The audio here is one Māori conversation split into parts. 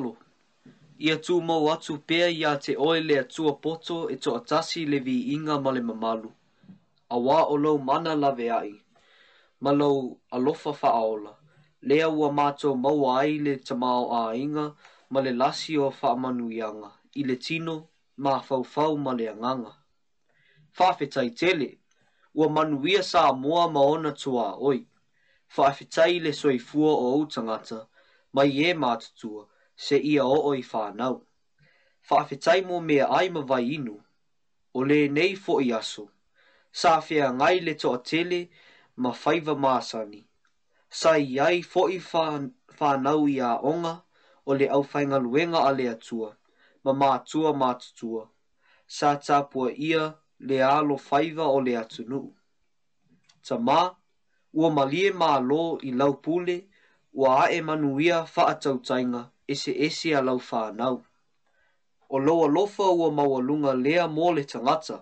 talo. Ia tū mau atu pēr ia te oe lea tua poto e tō atasi le vi inga male mamalu. A wā o lau mana lawe ai. Ma lau alofa wha aola. Lea ua mātō mau ai le tamau a inga ma le lasi o wha ianga. I le tino ma fau fau ma le anganga. Whawhetai tele. Ua manuia sa mua ma ona tua oi. Whawhetai le soifua o utangata. Mai e mātutua se ia o o i whanau. Whaafetai mō mea ai ma vai inu, o le nei fo i aso, sa whea ngai le to tele ma whaiva māsani. Sa i ai fo i whanau i a onga, o le au whainga luenga a le atua, ma mātua mātutua. Sa tāpua ia le alo whaiva o le atunu. Ta mā, ua malie mā lō i laupule, ua ae manuia whaatautainga, ia ese esi a lau whānau. O loa lofa ua maualunga lea mō le tangata,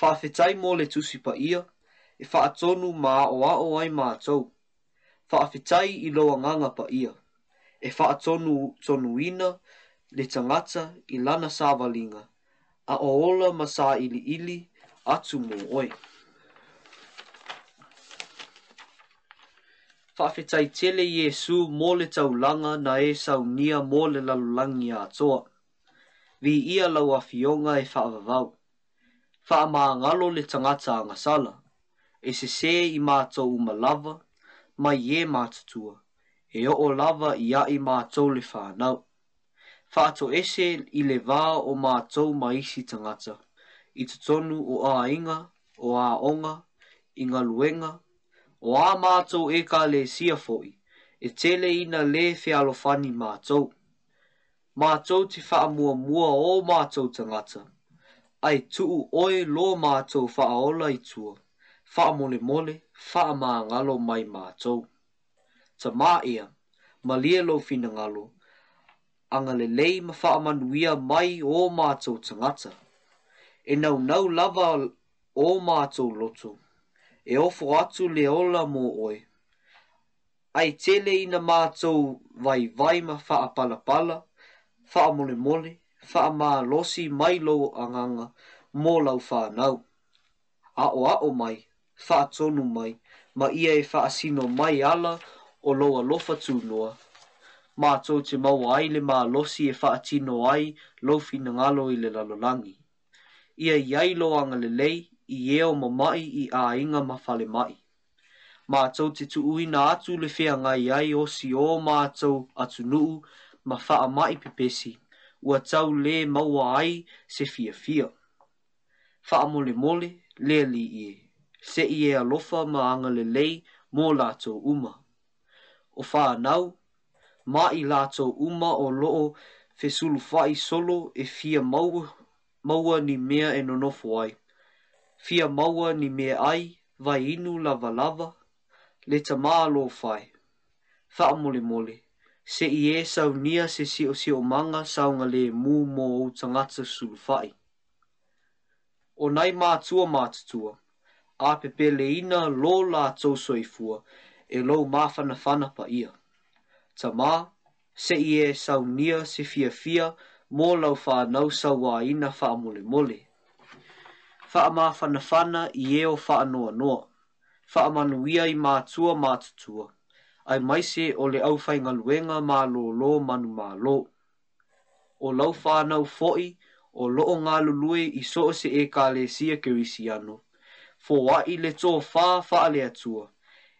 whaafetai mō le tusipa ia, e whaatonu ma o a o ai mātou, whaafetai i loa nganga pa ia, e whaatonu tonu ina le tangata i lana sāvalinga, a o ola ma sā ili ili atu mō oi. whawhetai tele Iesu mō le tau langa na e sau nia mō le lalulangi a toa. Vi ia lau a fionga e whaavavau. Wha maa le tangata a ngasala. E se se i mātou uma lava, ma e mātutua. E o o lava i a i mātou le whanau. Wha ese i le vā o mātou maisi tangata. I tutonu o a inga, o a onga, i ngaluenga, luenga, o a mātou e ka le sia e tele ina le alofani mātou. Mātou te whaamua mua o mātou tangata, ai tuu oe lo mātou whaaola i tua, wha mole mole, wha mā ngalo mai mātou. Ta mā ia, ma lia lo whina ngalo, anga lei ma wha manuia mai o mātou tangata. E nau nau lava o mātou lotou e ofo atu le ola mō oe. Ai tele ina mātou vai vai ma faa pala pala, faa mole mole, faa mā losi mai lou anganga mō lau faa nau. Ao o mai, faa tonu mai, ma ia e faa sino mai ala o loa lofa tū noa. Mātou te maua ai le mā losi e faa tino ai lofi ngalo i le lalolangi. Ia iailo anga le lei, i e o mamai i a inga mawhale mai. Mātou te tu ui nā atu le whea ngai ai o si o mātou atu nuu ma wha mai pepesi, ua tau le maua ai se fia fia. Wha mole mole, le li i e. Se i e alofa ma anga le lei mō lātou uma. O wha nau, ma i lātou uma o loo fesulu fai solo e fia maua, maua ni mea e nonofo ai fia maua ni me ai vai inu lava lava le ta maalo fai. Fa mole mole, se i e sau nia se si o si o manga sau nga le mu mo o tangata sulu fai. O nai mātua mātutua, a pepe le ina lō la tōsoi fua e lō māwhana whana pa ia. Ta mā, se i e sau nia se fia fia mō lau whānau sau wā ina wha mole mole faama fanafana i e o faanoa noa. Faamanuia i mātua mātutua. Ai maise o le au fainga luenga mā lō lō manu mā lō. O lau whānau fo'i, o loo ngā lulue i soo se e kā le sia kewisi anu. Fō wai le tō whā wha le atua,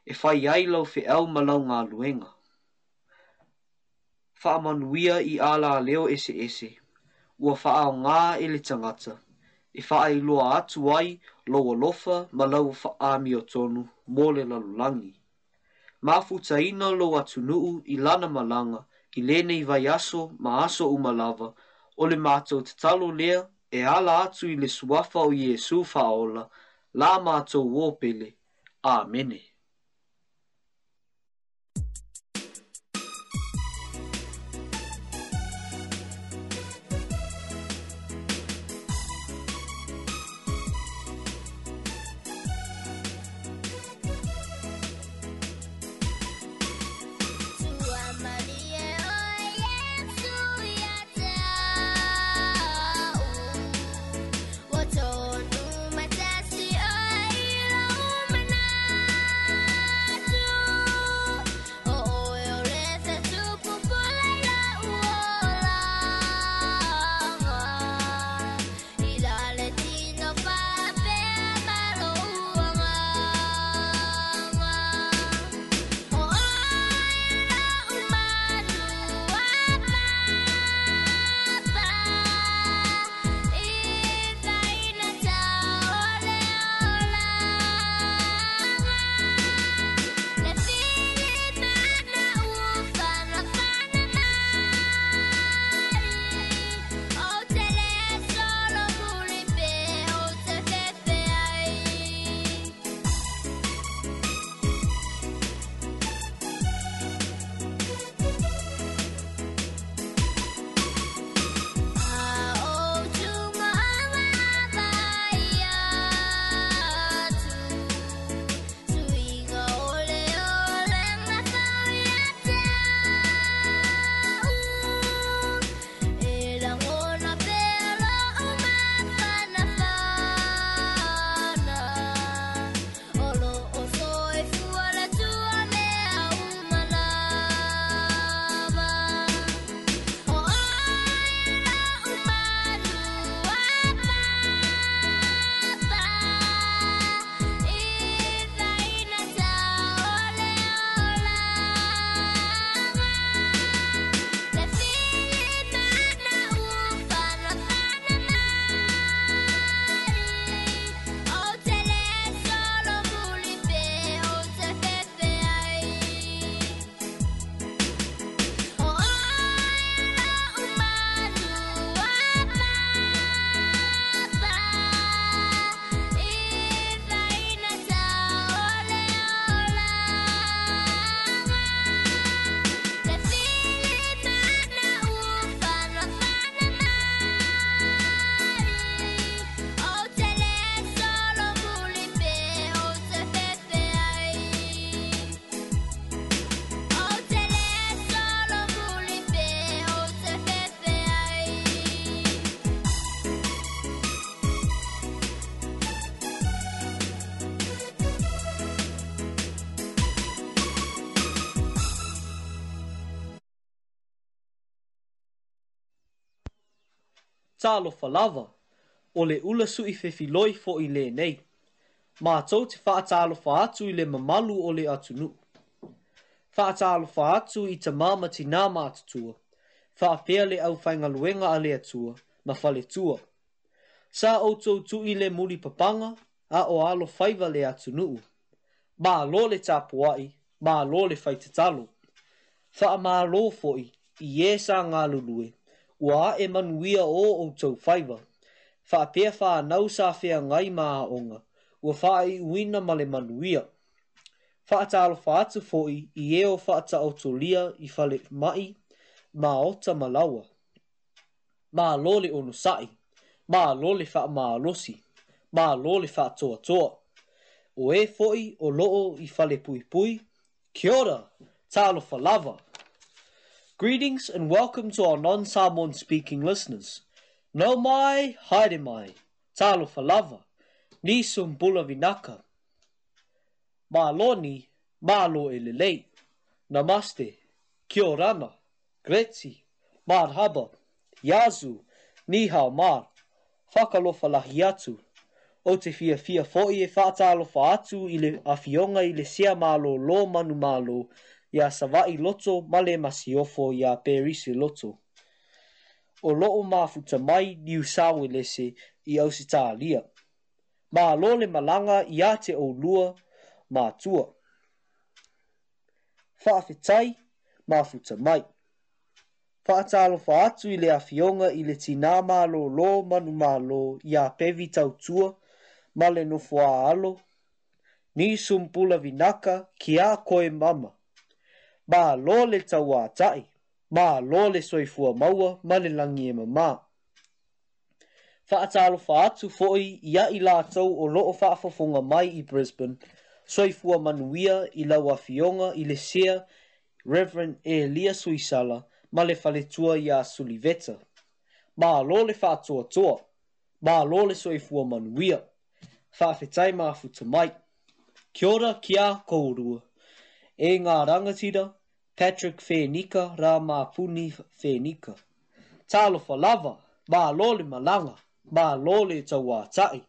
e whai ai lau fe au malau ngā luenga. Whaamanuia i ala leo ese ese, ua whaau ngā e le tangata i whaai loa atu ai loa lofa ma lau whaami o tonu mole lalulangi. Ma futa ina loa tunuu i lana malanga i lene i vai aso ma aso umalava o le mātou te talo lea e ala atu i le suafa o Iesu faola la mātou wopele. Amene. talo falava o le ula su i fefiloi fo i le nei. Mā tau te whaatalo whaatu i le mamalu o le atunu. Whaatalo whaatu i ta māma ti nā mātutua. Whaapea le au whainga luenga a le atua, ma whale tua. Sā outou tu i le muri papanga, a o alo whaiva le atunu. Mā lo le tāpuai, mā lo le whaitatalo. Whaamā lo fo i, i e sā ngā luluenga ua e manuia o o tau whaiva. Wha pia wha nau sa whea ngai maa ua wha i uina ma le manuia. Wha ta alo wha atu fhoi i e o wha ata o lia i whale mai ma ota malawa. Ma o ono sai, ma lole wha ma losi, ma lole wha toa toa. O e fhoi o loo i whale pui pui, kia ora, ta alo lava. Greetings and welcome to our non Samoan speaking listeners. No mai, haere mai, talo falava, ni sumbula vinaka. Maloni, malo elelei, namaste, kiorana, greti, marhaba, yazu, nihao mar, whakalofa lahi o te fia fia fo'i e whaatalofa atu ile le ile i malo lo manu malo, ia savai loto male masiofo ia perisi loto. O loo maa mai niu sawe lese i au si lia. Ma lole malanga i ate o lua ma tua. Whaafetai maa futa mai. Whaatalo whaatu i le afionga i le tina maa lo lo manu maa lo i a pevi tau tua ma le nofua alo. Ni sumpula vinaka ki a koe mama ba lole tawa tai, ba lole soifua maua malilangi e mamā. Fa atalo fa atu foi ia i lātou o loo fa mai i Brisbane, soifua manuia i lawa fionga i le sea Reverend Elia Suisala ma le faletua i a Suliveta. Ma lole fa atua toa, ma lole soifua manuia, fa afetai maafu tamai. Kia ora kia kourua, e ngā rangatira, Patrick Fenika rā mā puni Fenika. Tā lofa lava, mā lole malanga, mā lole tau tai.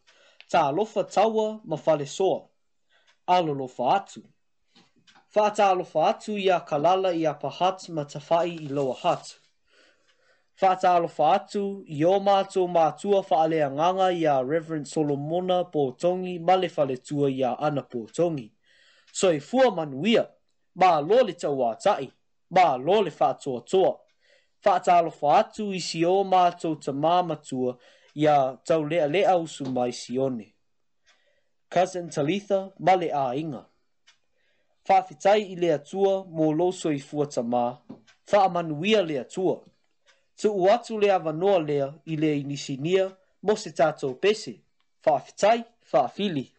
Tā lofa taua ma fale soa. Alo lofa atu. Wha tā lofa atu i kalala ia a pahat ma tawhai i loa Fa Wha tā lofa atu i o mātou mātua wha alea nganga i Reverend Solomona Pōtongi ma le fale tua i a ana Pōtongi. So i fua manuia ba lo le tau atai, ba lo le whātua toa. Whātā lo whātu i si o mātou ta māmatua i a tau lea le ausu mai si one. Cousin Talitha, male a inga. Whāwhitai i lea tua mō loso i fua ta mā, whāmanuia lea tua. Tu uatu lea vanoa lea i lea inisinia mō se tātou pese. Whāwhitai, whāwhili. Whāwhili.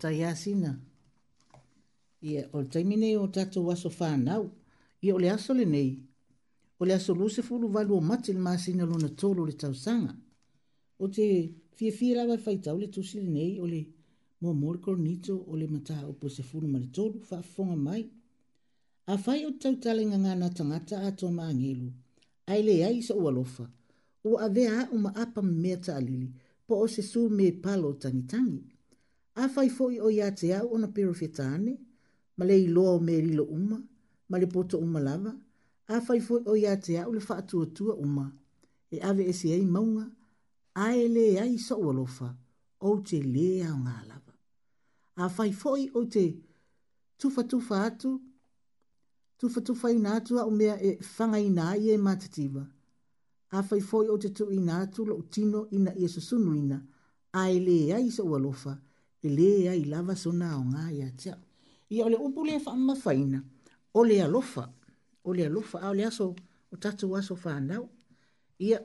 tai asina. Ia, o le taimi nei o tatou aso whānau, ia o le aso le nei, o le aso luse fulu walu o mati le māsina luna tolo le tausanga. O te fie fie lawa i e whaitau le tusi le nei, o le mua morikoro nito, o le mata o po se fulu mali tolu, whaafonga mai. A whai o tau talenga ngana tangata ato ma angelu, ai le ai sa ualofa, o a vea a uma apa mea ta alili, po o se su me palo tangitangi. Tangi a fai foi o ia te au ona peru fitane, ma le iloa o me rilo uma, ma le poto uma lava, a fai foi o ia te au le fa atua tua uma, e ave e ai maunga, a e le ai sa ualofa, o te le au ngā lava. A fai foi o te tufa tufa atu, tufa tufa ina atu au mea e whanga ina ai e matatiwa, a fai foi o te tu ina atu lo utino ina i e susunu ina, a e le ai sa ualofa, a e le ia i lava sona aoga ia tiao ia e o le upu le faamafaina o le alofa o le alofa a o le aso o tatou aso fanau ia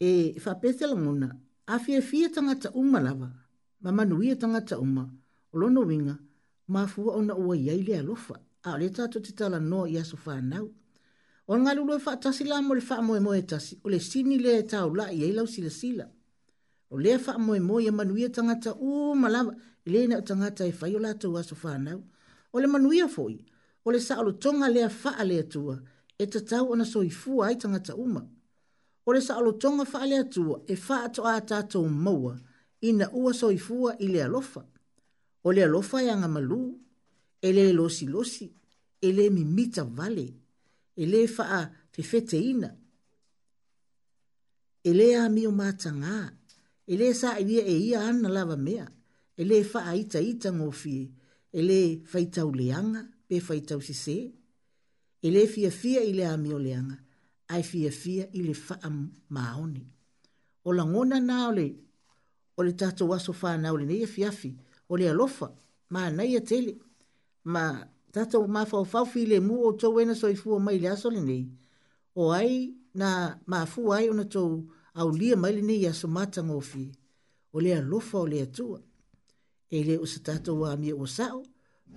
e faapetelagona afiafia tagata uma lava ma manuia tagata uma o lona uiga mafua ona ua iai le alofa a o le tatou te talanoa i aso fanau o le galulu e faatasi la mo le faamoemoe tasi o le sini lea e taulaʻi ai lausilasila o lea faamoemoe e manuia tagata uma lava i lē na o tagata e fai o latou aso fanau o le manuia foʻi o le saʻalotoga lea faa le atua e tatau ona soifua ai tagata uma o le saʻalotoga faa le atua e faatoʻā tatou maua ina ua soifua i le alofa o le alofa e agamalū e lē losilosi e lē mimita vale e lē faafefeteina e lē amio matagā e le sa e lia e ia ana lava mea, e le faa ita ita ngofi, e le faitau leanga, pe faitau sise, e le fia fia i le amio leanga, ai fia fia i le faa maoni. O langona na ole, o le tato waso faa na ole neia fiafi, e o le alofa, ma naia tele, ma tato ma fau fau fi le mu o tau ena soifua mai le aso le nei, o ai na ma fu ai ona tau, to au lia mai lini ia so mata o lea lofa o lea tua. E le o se tato wa mi o sao,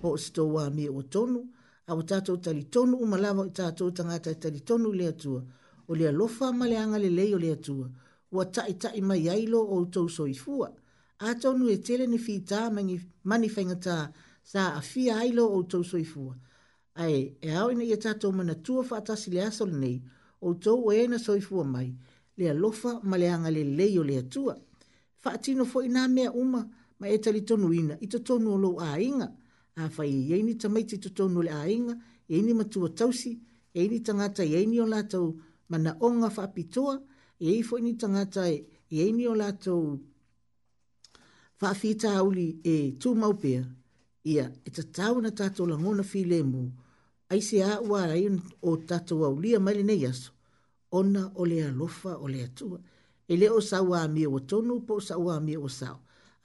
po o se wa mi o tonu, a o tato tali tonu umalawa o tato tangata tali tonu lea tua, o lea lofa ma le anga lei o lea tua, o tai tai mai ailo o tau soifua, a tonu e tele ni fita mani fengata sa a fia ailo o tau soifua. Ae, e au ina ia tato mana tua fatasi le aso nei, o tau o ena soifua mai, le alofa ma le anga le lei o le atua. Whaatino fo i mea uma ma e tali tonu ina i to tonu o lo a inga. A whai i eini tamaiti to tonu le a inga, eini matua tausi, eini tangata i eini o lātou ma na onga whaapitoa, eini fo ini tangata i eini o lātou whaafita auli e tū maupea. Ia, e ta tau na tātou langona whi lemu, aise a wārai o tātou au lia maile nei aso ona o le alofa o le atua e le o sau amia ua tonu po o sau amia ua sao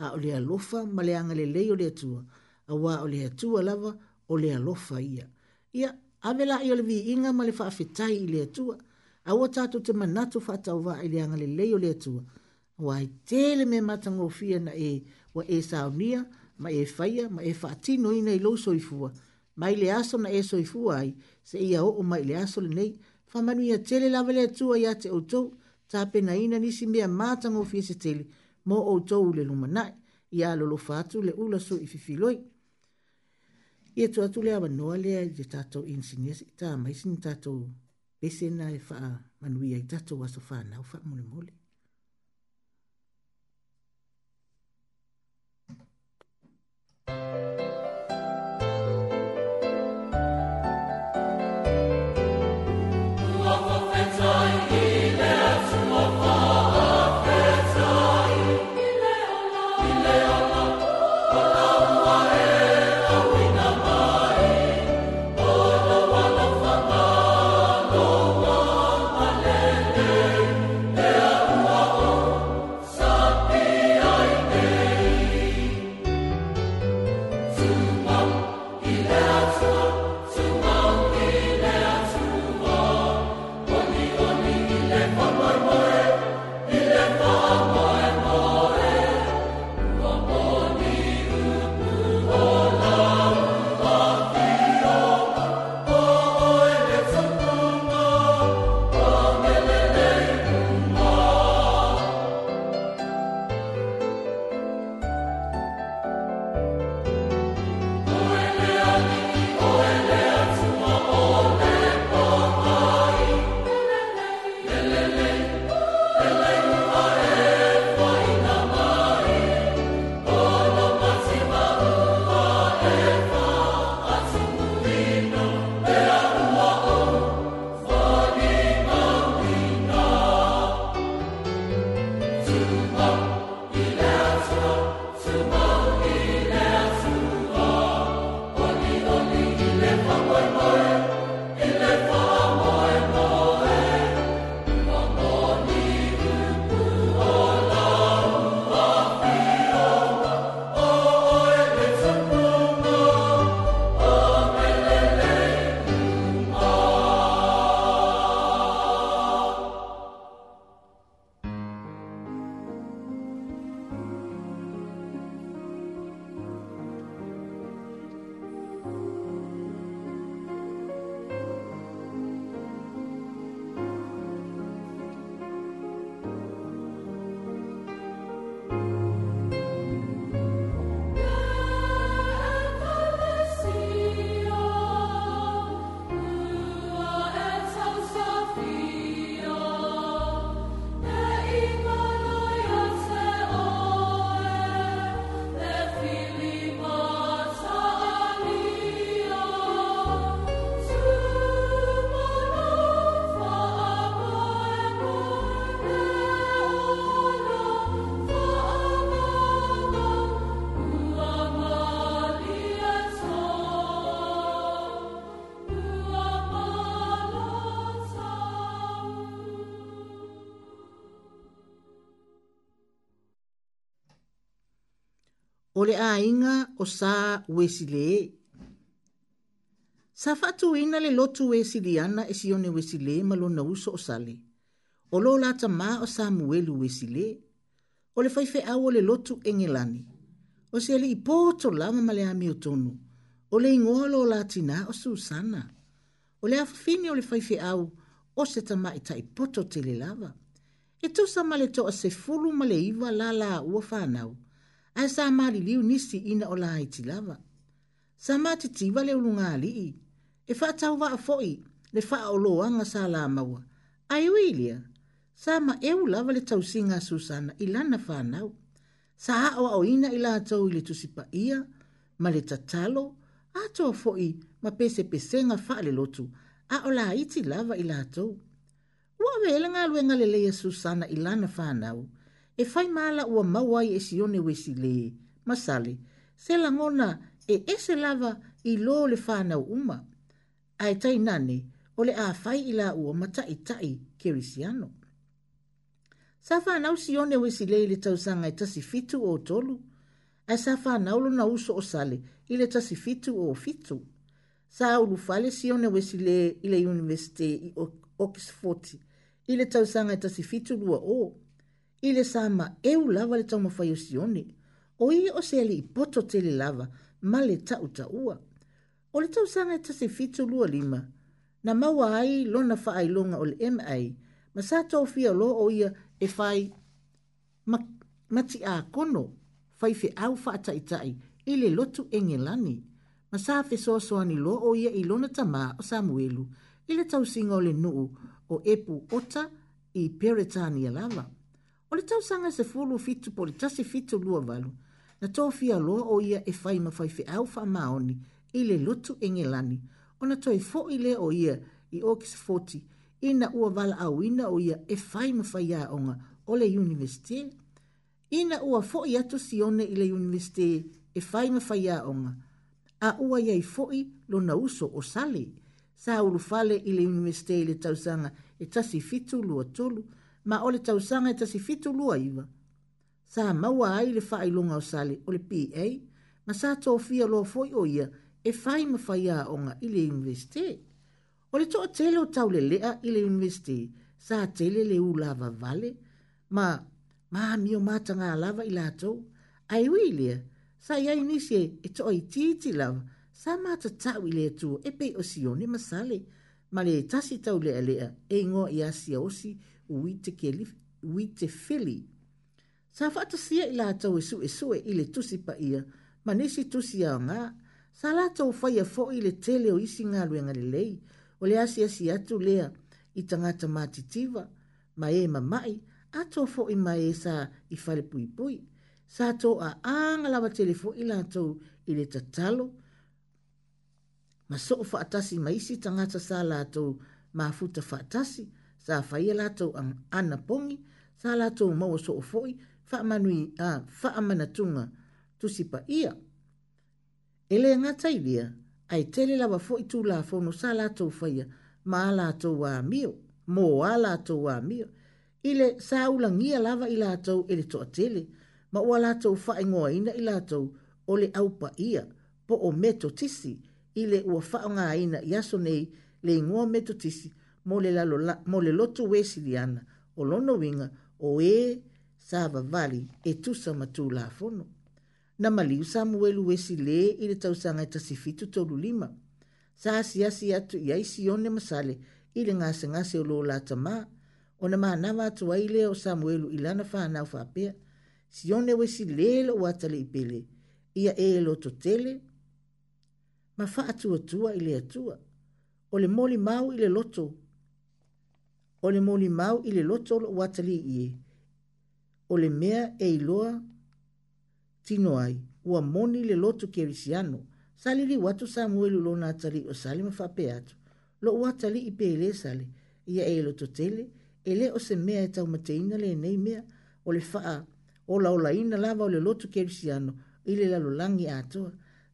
a o le alofa ma le agalelei o le atua auā o le atua lava o le alofa ia ia ave laʻi o le viiga ma le faafetai i le atua A aua tatou te manatu faataovaa i le agalelei o le atua ua e tele mea matagofia na e ua e saonia ma e faia ma e faatinoina i lou soifua mai le aso na e soifua ai seʻia o mai i le aso nei whamanu ia tele lawa lea tua ia te outou, tā pena ina nisi mea mātango fie se tele, mō outou le lumanai, ia lolo fātu le ula so i fifiloi. Ia tu atu lea wanoa lea i te tātou insinia, i tā maisini tātou besena e wha manuia i tātou aso wha nau wha mole mole. Thank you. o le ainga o sa wesile. Sa fatu ina le lotu wesili ana e sione wesile malo na uso o sale. O lo lata ma o sa muelu wesile. O le faife awo le lotu engelani. O se le ipoto lama male ami o tonu. O le ingoa lo latina o susana. O le afini o le faife au o se tama i ta ipoto te le lava. E tusa male to a se fulu male iwa la la ua fanao ae sa maliliu nisi ina o la haiti lava sa matitiva e le ulunga alii e faatauvaa foʻi le faaoloaga sa lamaua ae ui lea sa maeu lava le tausiga a susana i lana fanau sa aʻoaʻoina i latou i le tusi paia ma le tatalo atoa foʻi ma pesepesega faalelotu a o laiti lava i latou ua avele galuega lelei a susana i lana fanau la e fai mala ua mawai e sione wesi le masale se langona e ese lava i lo le fana uma ai tai nane o le a fai ila ua mata i tai kerisiano sa fana u sione wesi le le tau sanga i tasi fitu o tolu ai sa fana ulo na uso o sale i le tasi fitu o fitu sa ulu fale sione wesi le i le universite i Oxford i le tau sanga i tasi fitu lua o oh ile sama sa ma eu lava le tau mawhai o sione, o i o se ali i poto te le lava, ma le tau taua. O le tau sanga e ta se fitu lua lima, na maua ai lona whaai longa o le MA, ma sa tau fia lo o ia e whai mati a kono, whai fe au whaata i tai, i le lotu enge lani, ma sa fe soa lo o ia i lona tamā o Samuelu, ile le tau singa o le nuu o epu ota i Peretania lava. O le tau sanga se fulu fitu po le tasi fitu lua valu, na tōwhia loa o ia e whai mawhai whi au wha maoni i le lotu enge lani, o na tōi fō i le o ia i ōkis 40, ina ua wala au ina o ia e whai mawhai a onga o le universite. Ina ua fō i atu sione i le universite e whai mawhai a onga, a ua iai fō i lo na uso o sale, sa ulu fale i le universite i le tausanga e tasi fitu lua tulu, ma ole tau sanga e tasi fitu lua iwa. Sa maua ai le fai longa o sale o PA, ma sa tō fia loa foi o ia e fai ma fai a onga i le universite. O le toa tele o tau le lea i le universite, sa tele le u lava vale, ma ma mi o mata ngā lava i lātou, ai ui lea, sa ia inisie e toa i tīti lava, sa mata tau i lea tua e pei o sione ma sale, ma le tasi tau lea lea e ingoa i asia osi, uite ke li, uite fili. Sa fata sia ila atau e, e sue sue ile tusi pa ia, ma nisi tusi a ngā, sa la tau fai a fo ile tele o isi ngā lue ngā lelei, o le asia si atu lea i tangata mātitiva, ma e ma mai, ato fo i ma e sa i fale pui pui, sa to a anga lava tele fo ila atau ile tatalo, ma so o fa atasi ma isi tangata sa la atau ma futa fa atasi, sa fai e latou ana pongi, sa latou maua so o foi, faa manui, a, faa manatunga tusipa ia. Ele nga tai lia, ai tele lawa foi tu la fono sa latou faia, ma latou a mio, mo a latou a mio. Ile sa ulangia lava i latou ele toa tele, ma ua latou faa ingoa ina i latou o le aupa ia, po o meto tisi, ile ua faa ngā ina i aso nei le ingoa meto tisi, mo le lotu wesili ana o lona uiga o ē e sa vavali e tusa matū lafono na maliu samuelu esi lē i le tausaga e tasifitu tolulima sa asiasi atu i ai sione masale i le gasegase o lo'o latamā ona manava atu ai lea o samuelu i lana fanau faapea sione o esi lē lo'u atalii pele ia ē e lototele ma faatuatua i le atua o le moli mau i le loto o le moli mau i le loto o watali i e. O le mea e iloa tino ai, ua moni le loto kerisiano, sali li watu Samuel ulo na atali o sali mafape atu. Lo watali i pele sali, ia e loto tele, ele o se mea e tau mateina le nei mea, o le faa, o la ola ina lava o le loto kerisiano, i le lalolangi atua.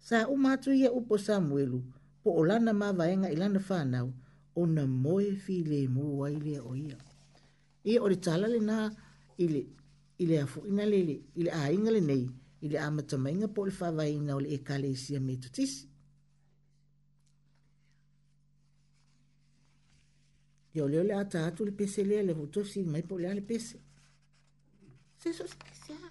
Sa umatu ia upo Samuelu, po olana mawaenga ilana faa nao, ona moe fi le mu ai le o ia. E o le tala le nā ile ile a fu ina le ile a inga le nei ile a matama inga po le fawa ina o le e kale isia me tutisi. E o leo le ata atu le pese lea le hutosi mai po le a le pese. Se so se kisea.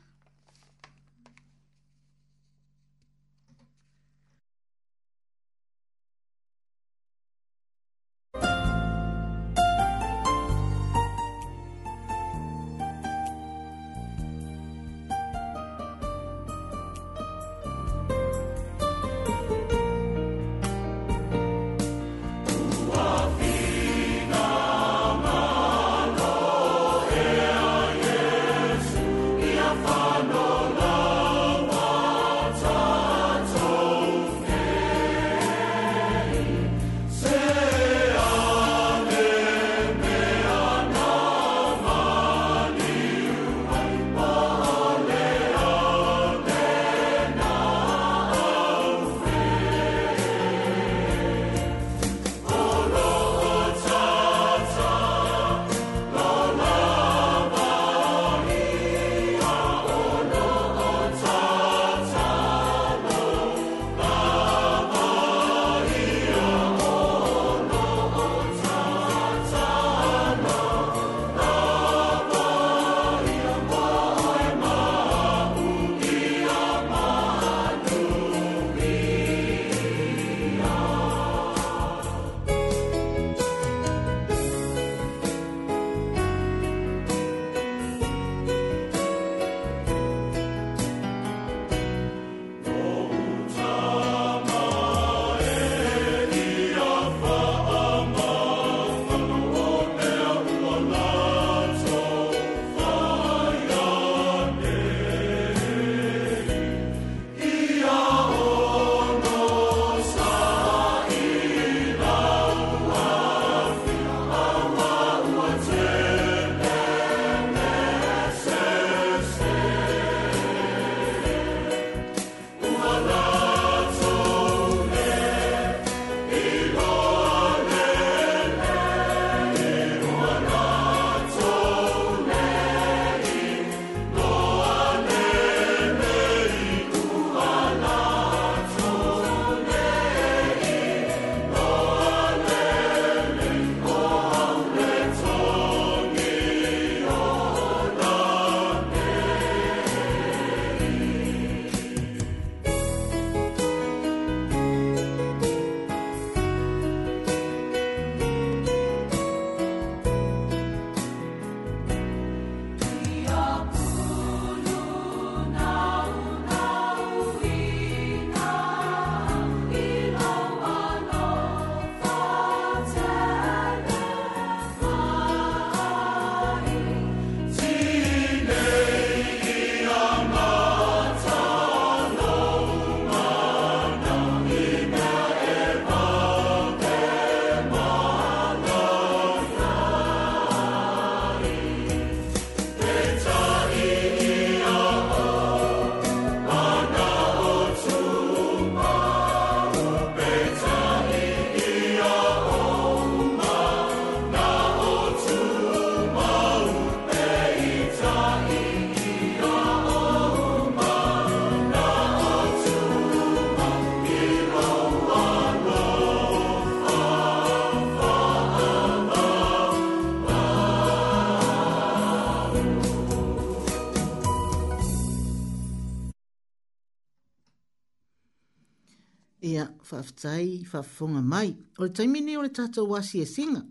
whaftai, whafonga mai. O le taimini o le tātou wasi e singa.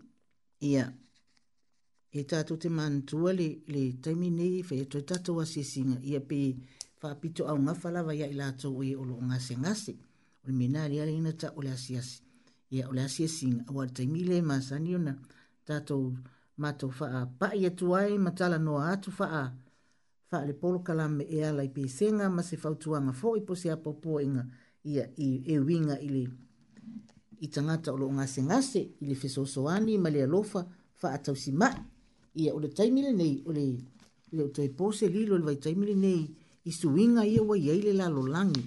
Ia, e tātou te mantua le, le taimini e whae tō tātou wasi e singa. Ia pe whapito au ngafalawa ia i lātou e o lo ngase ngase. O le mena ali ali ina ta o le asi asi. Ia o le asi e singa. O le taimini le masani o na tātou mātou whaa. Pa ia tuai matala noa atu whaa. Whaa le polo kalame e ala i pe senga ma se fautuanga fo i posi apopo inga. Whaa ia i e winga i le i tangata o lo ngase ngase ili le fesosoani ma lofa alofa fa atau si mai ia o le taimile nei o le le o toi pose li lo le vai taimile nei i su suinga ia wa iei la lalo langi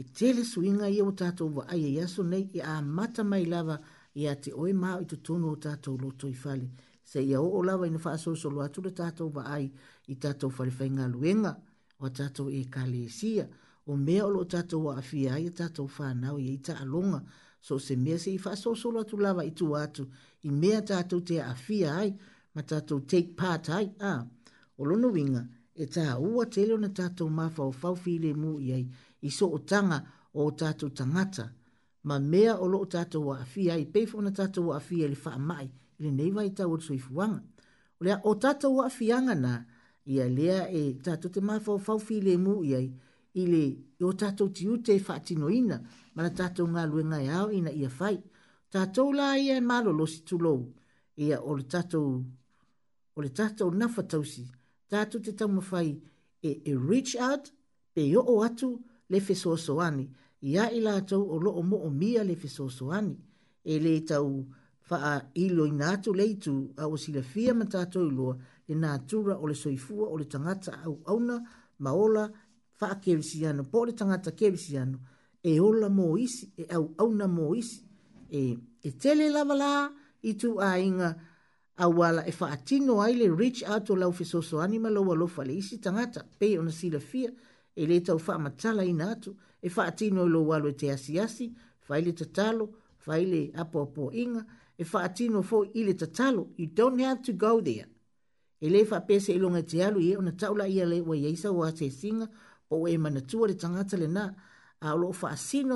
e tele suinga ia o tatou wa aia yaso nei i a mata mai lava i a te oe mao i tutono o tatou lo toi fale se ia o o lava ina fa so lo atu le tatou wa ai i tatou falefainga luenga o tatou e kalesia ia o mea o lo tatou a afia ai e tatou whanau i e ita alonga so se mea se i wha sosolo atu lava i tu atu i mea tatou te afia ai ma tatou take part ai a o lono winga e tā ua te leo na tatou mawha o fawwhile mu i ai i so o tanga o tatou tangata ma mea o lo tatou a afia ai peifo na tatou wa afia i le wha mai i nei neiva i tau atu i fuanga o lea o tatou a afianga na ia lea e tatou te mawha o fawwhile mu i ai ile o tatou tiu te e whaatinoina ma na tatou ngā lue ngai au ina ia fai. Tatou la ia e malo lo si tulou ia o le tatou o le tatou na fatausi tatou te tamu fai e, e reach out pe yo o atu le fesosoani ia ila lātou o lo o mo o mia le fesosoani e le tau faa ilo ina atu leitu a o sila fia ma tatou iloa e nā tura o le soifua o le tangata au auna maola fa kevisiano po le tangata kevisiano e ola mo isi e au au na mo isi e e tele lava la i tu a inga a wala e fa atino ai le reach out o lau fisoso anima lau alo fa le isi tangata pe ona sila fia e le tau fa matala ina atu e fa atino lo walo e te asi asi fa ile tatalo fa ile apo apo inga e fa atino fo ile tatalo you don't have to go there e le fa pese ilonga e te alu e ona taula ia le wa yeisa wa te singa e o e manatua le tangata le na a lo fa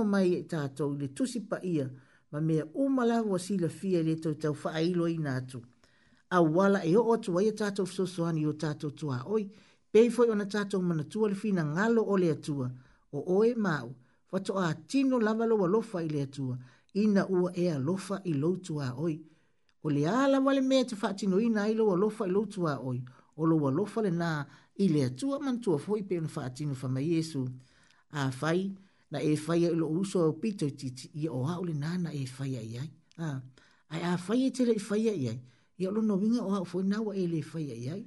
mai e tātou le tusi pa ia ma mea umalago asi la fia le tau tau fa ailo i nātu. A wala e o otu wai e tātou fsosoani o tātou tua oi, peifoi ona tātou manatua le fina ngalo o le atua o oe mau fato a tino lavalo wa lofa i le atua ina ua e a lofa i loutu a oi. O le ala wale mea te fatino ina ilo wa lofa i loutu a oi, o lo wa lofa le naa i le man mantua foi pe ona faatino famai iesu afai na e fai i loo uso ao pito i titi ia o au lenā na e fai i ai a afai e tele i fai i ai ia o lona uiga o au foi na ua e fai ai i ai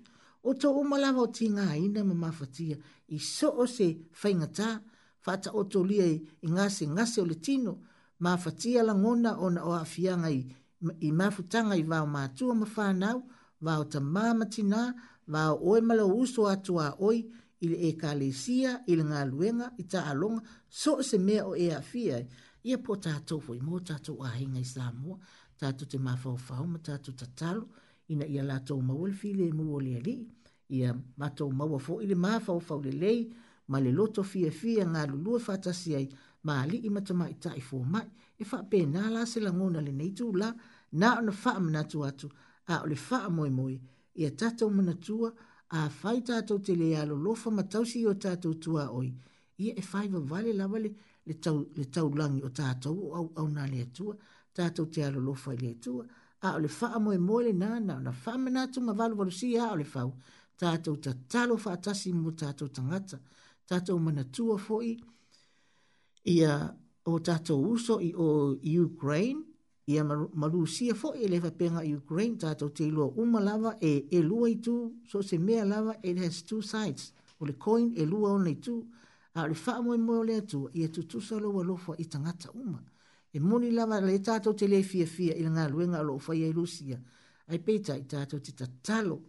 o tou uma lava o tigāina ma mafatia i so o se faigatā faataotolia i se o le tino ma mafatia la ngona o na aafiaga i mafutaga i vao matua ma fanau vao tamā ma tinā va oe malo uso atu a oi ili e kalesia ili ngā luenga i ta alonga so se mea o e afia ia po tātou fo imo tātou a hinga i Samoa tātou te mafau fau ma tatalo ina ia lātou mawele file mu o ali ia matou maua fo ili mafau fau le lei ma le loto fia fia ngā lulua fatasi ai ma li ima tama i tai fo mai e fa pena la se la le neitu la na ona fa amna tu atu a ole fa amoi moi ia tatou manatua a fai tatou te lea lolofa ma tausi o tatou tua oi. Ia e fai vavale lawa le, le, tau, le tau langi o tatou o au, au nane atua, tatou te alolofa i le atua, a o le faa moe moe le nana, na faa manatu ma valu valu si a o le fau, tatou ta talo faa tasi mo tatou tangata, tatou manatua foi, ia o tatou uso i o Ukraine, ia marusia fo ele va penga ukraine ta to te uma lava e e lua tu so se mea lava it has two sides o le coin e lua ona i tu a le fa mo mo le tu ia tu tu sa lua lo fo i tangata uma e moni lava le ta to te le fia fia luenga lo fo ia rusia ai peta i ta to te tatalo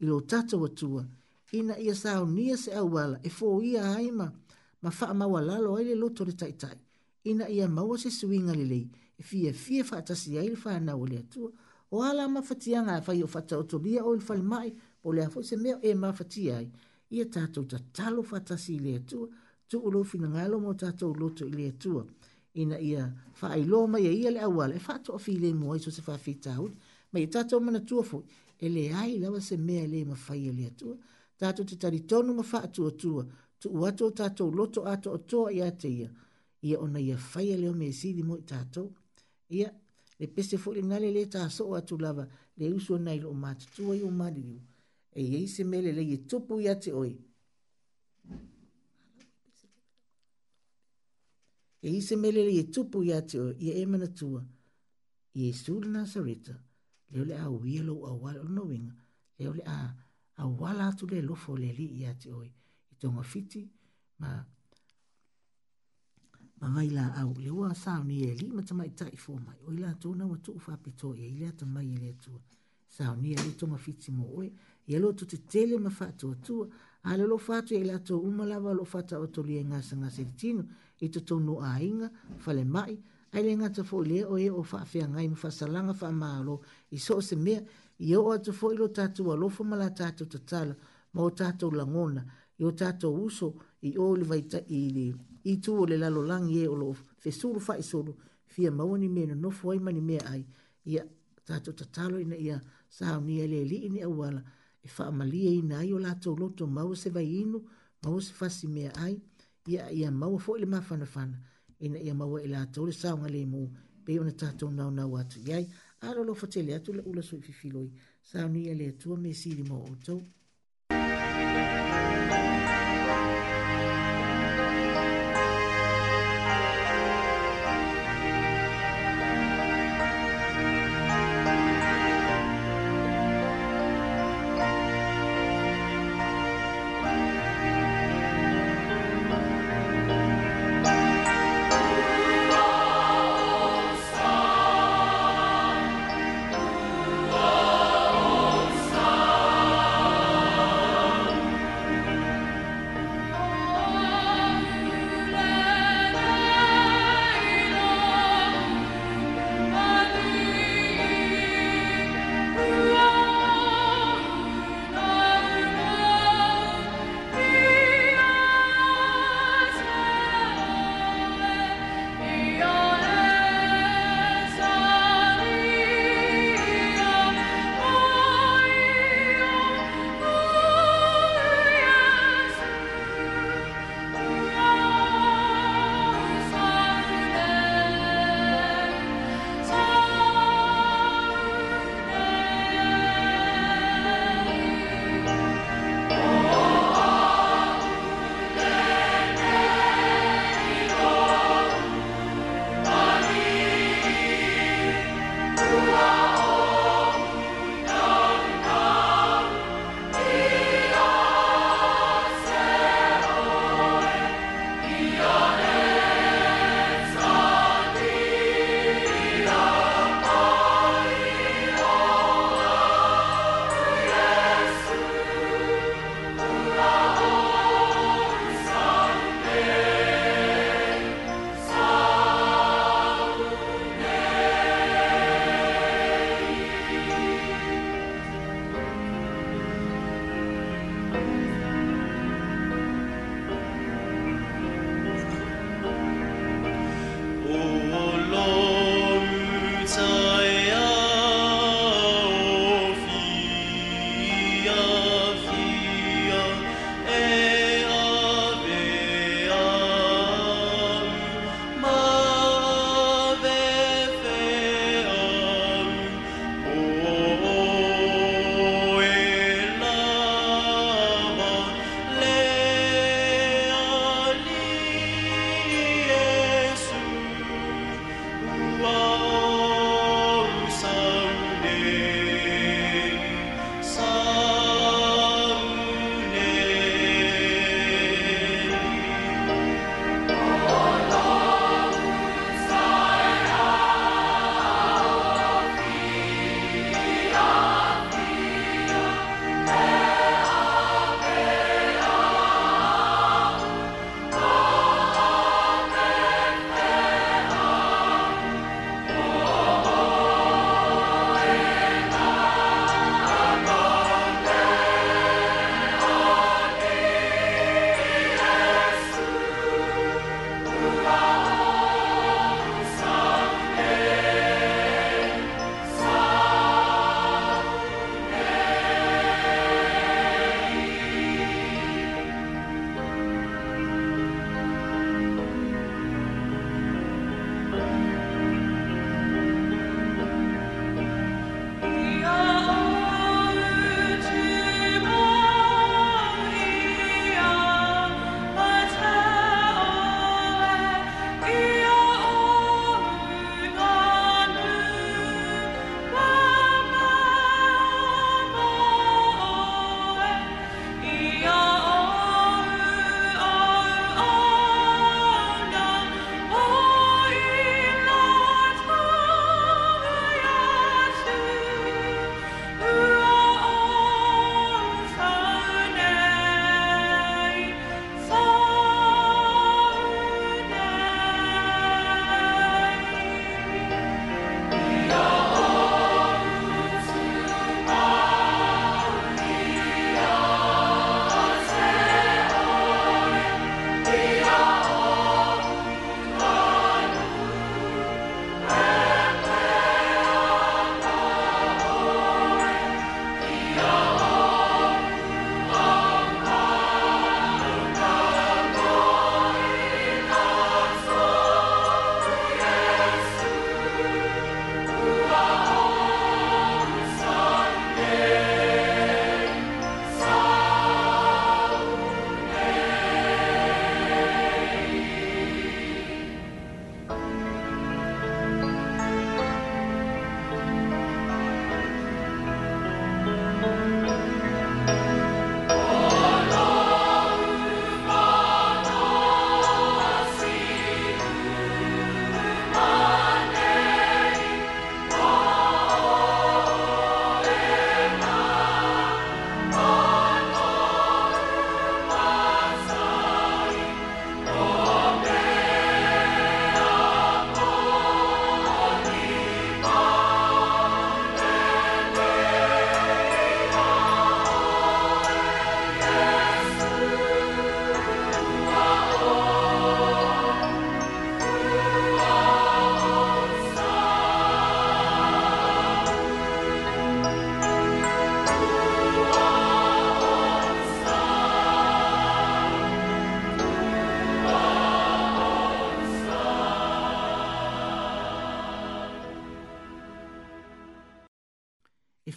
i lo tato wa tua ina ia sa o nia se au wala e fo ia aima ma fa ma wala lo ai le lo to le tai tai ina ia maua se suinga le le e fie fie fa tasi ai fa na ole tu o ala ma fatia nga fa e yo fa tau to lia o fa mai po le fo se me e ma fatia ai ia ta tu ta talo fa tasi le tu tu ulo fi nga lo mo ta tu lo le tu ina ia fa ai lo ma ia ia le awal e fa to fi le mo so se fa fi tau ma ia ta tu ma na tu fo e le ai la se me le ma fa ia le tu ta tu te tari tonu ma fa tu tu tu watu ta tu lo to ato to ia te ia ia ona ia fa ia le mo me si di mo ta tu ia le pese foʻi le lelē tasoo atu lava le uso ana i loo matutua i o maliliu e iai se mea lelei e tupu ia te oe e ise mele le tupu ya te o ia e manatua i e su le Nazareta leo le awia lo awala o nowinga leo le a awala atu le lofo le li ya te o i tonga fiti ma ma mai la au le wa sa ni e li ma tama e i tai fo mai o ila tu na wa tu fa pito e ila tu mai le tu sa ni e li tu ma fitsi mo oi e lo tu te tele ma fa tu tu a le lo fa tu e ila tu uma la wa lo fa ta o tu li nga sa nga sertino e tu tu no a inga fa le mai ai le nga tu fo le o e o fa fe nga i fa salanga fa ma lo i so se me i o tu fo i lo ta tu lo fo ma la ta tu ta ma o ta tu la ngona i o ta tu uso i o le vai ta i le i tu o le lalo langi e o lo fesuru fai solo fia maua ni mea no fuai mani mea ai ia tato tatalo ina ia sao ni ele li ini awala e faa malia ina ai o lato loto maua se vai inu maua se fasi mea ai ia ia maua fo ele mafana fana ina ia maua ele ato le sao ngale mo pe ona tato nao nao atu iai alo lo fatele atu le ula sui fifiloi sao ni ele atua me siri mo o tau Thank you.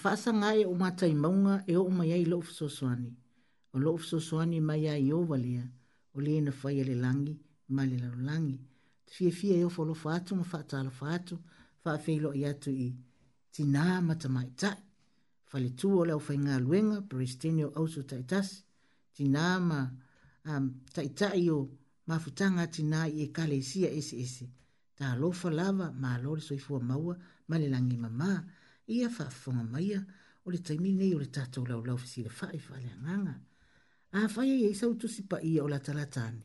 fasa ngai o matai maunga e o mai ai lofu soswani. O lofu soswani mai ai o walea o le na fai ale langi ma le lalo langi. Te fie fie e o folo fatu ma fata ala fatu fa feilo i atu i tina matamai tai. Fale tu o leo fai ngā luenga peristenio ausu taitasi tina ma um, taitai o mafutanga tina i e kale isia esi esi. Ta lofa lava ma alore soifua maua ma le langi mamaa ia whaafonga mai a o le taimi nei o le tātou lau lau fisi le whae whale a nganga. A whae ia e isa utusi pa ia o la talatane.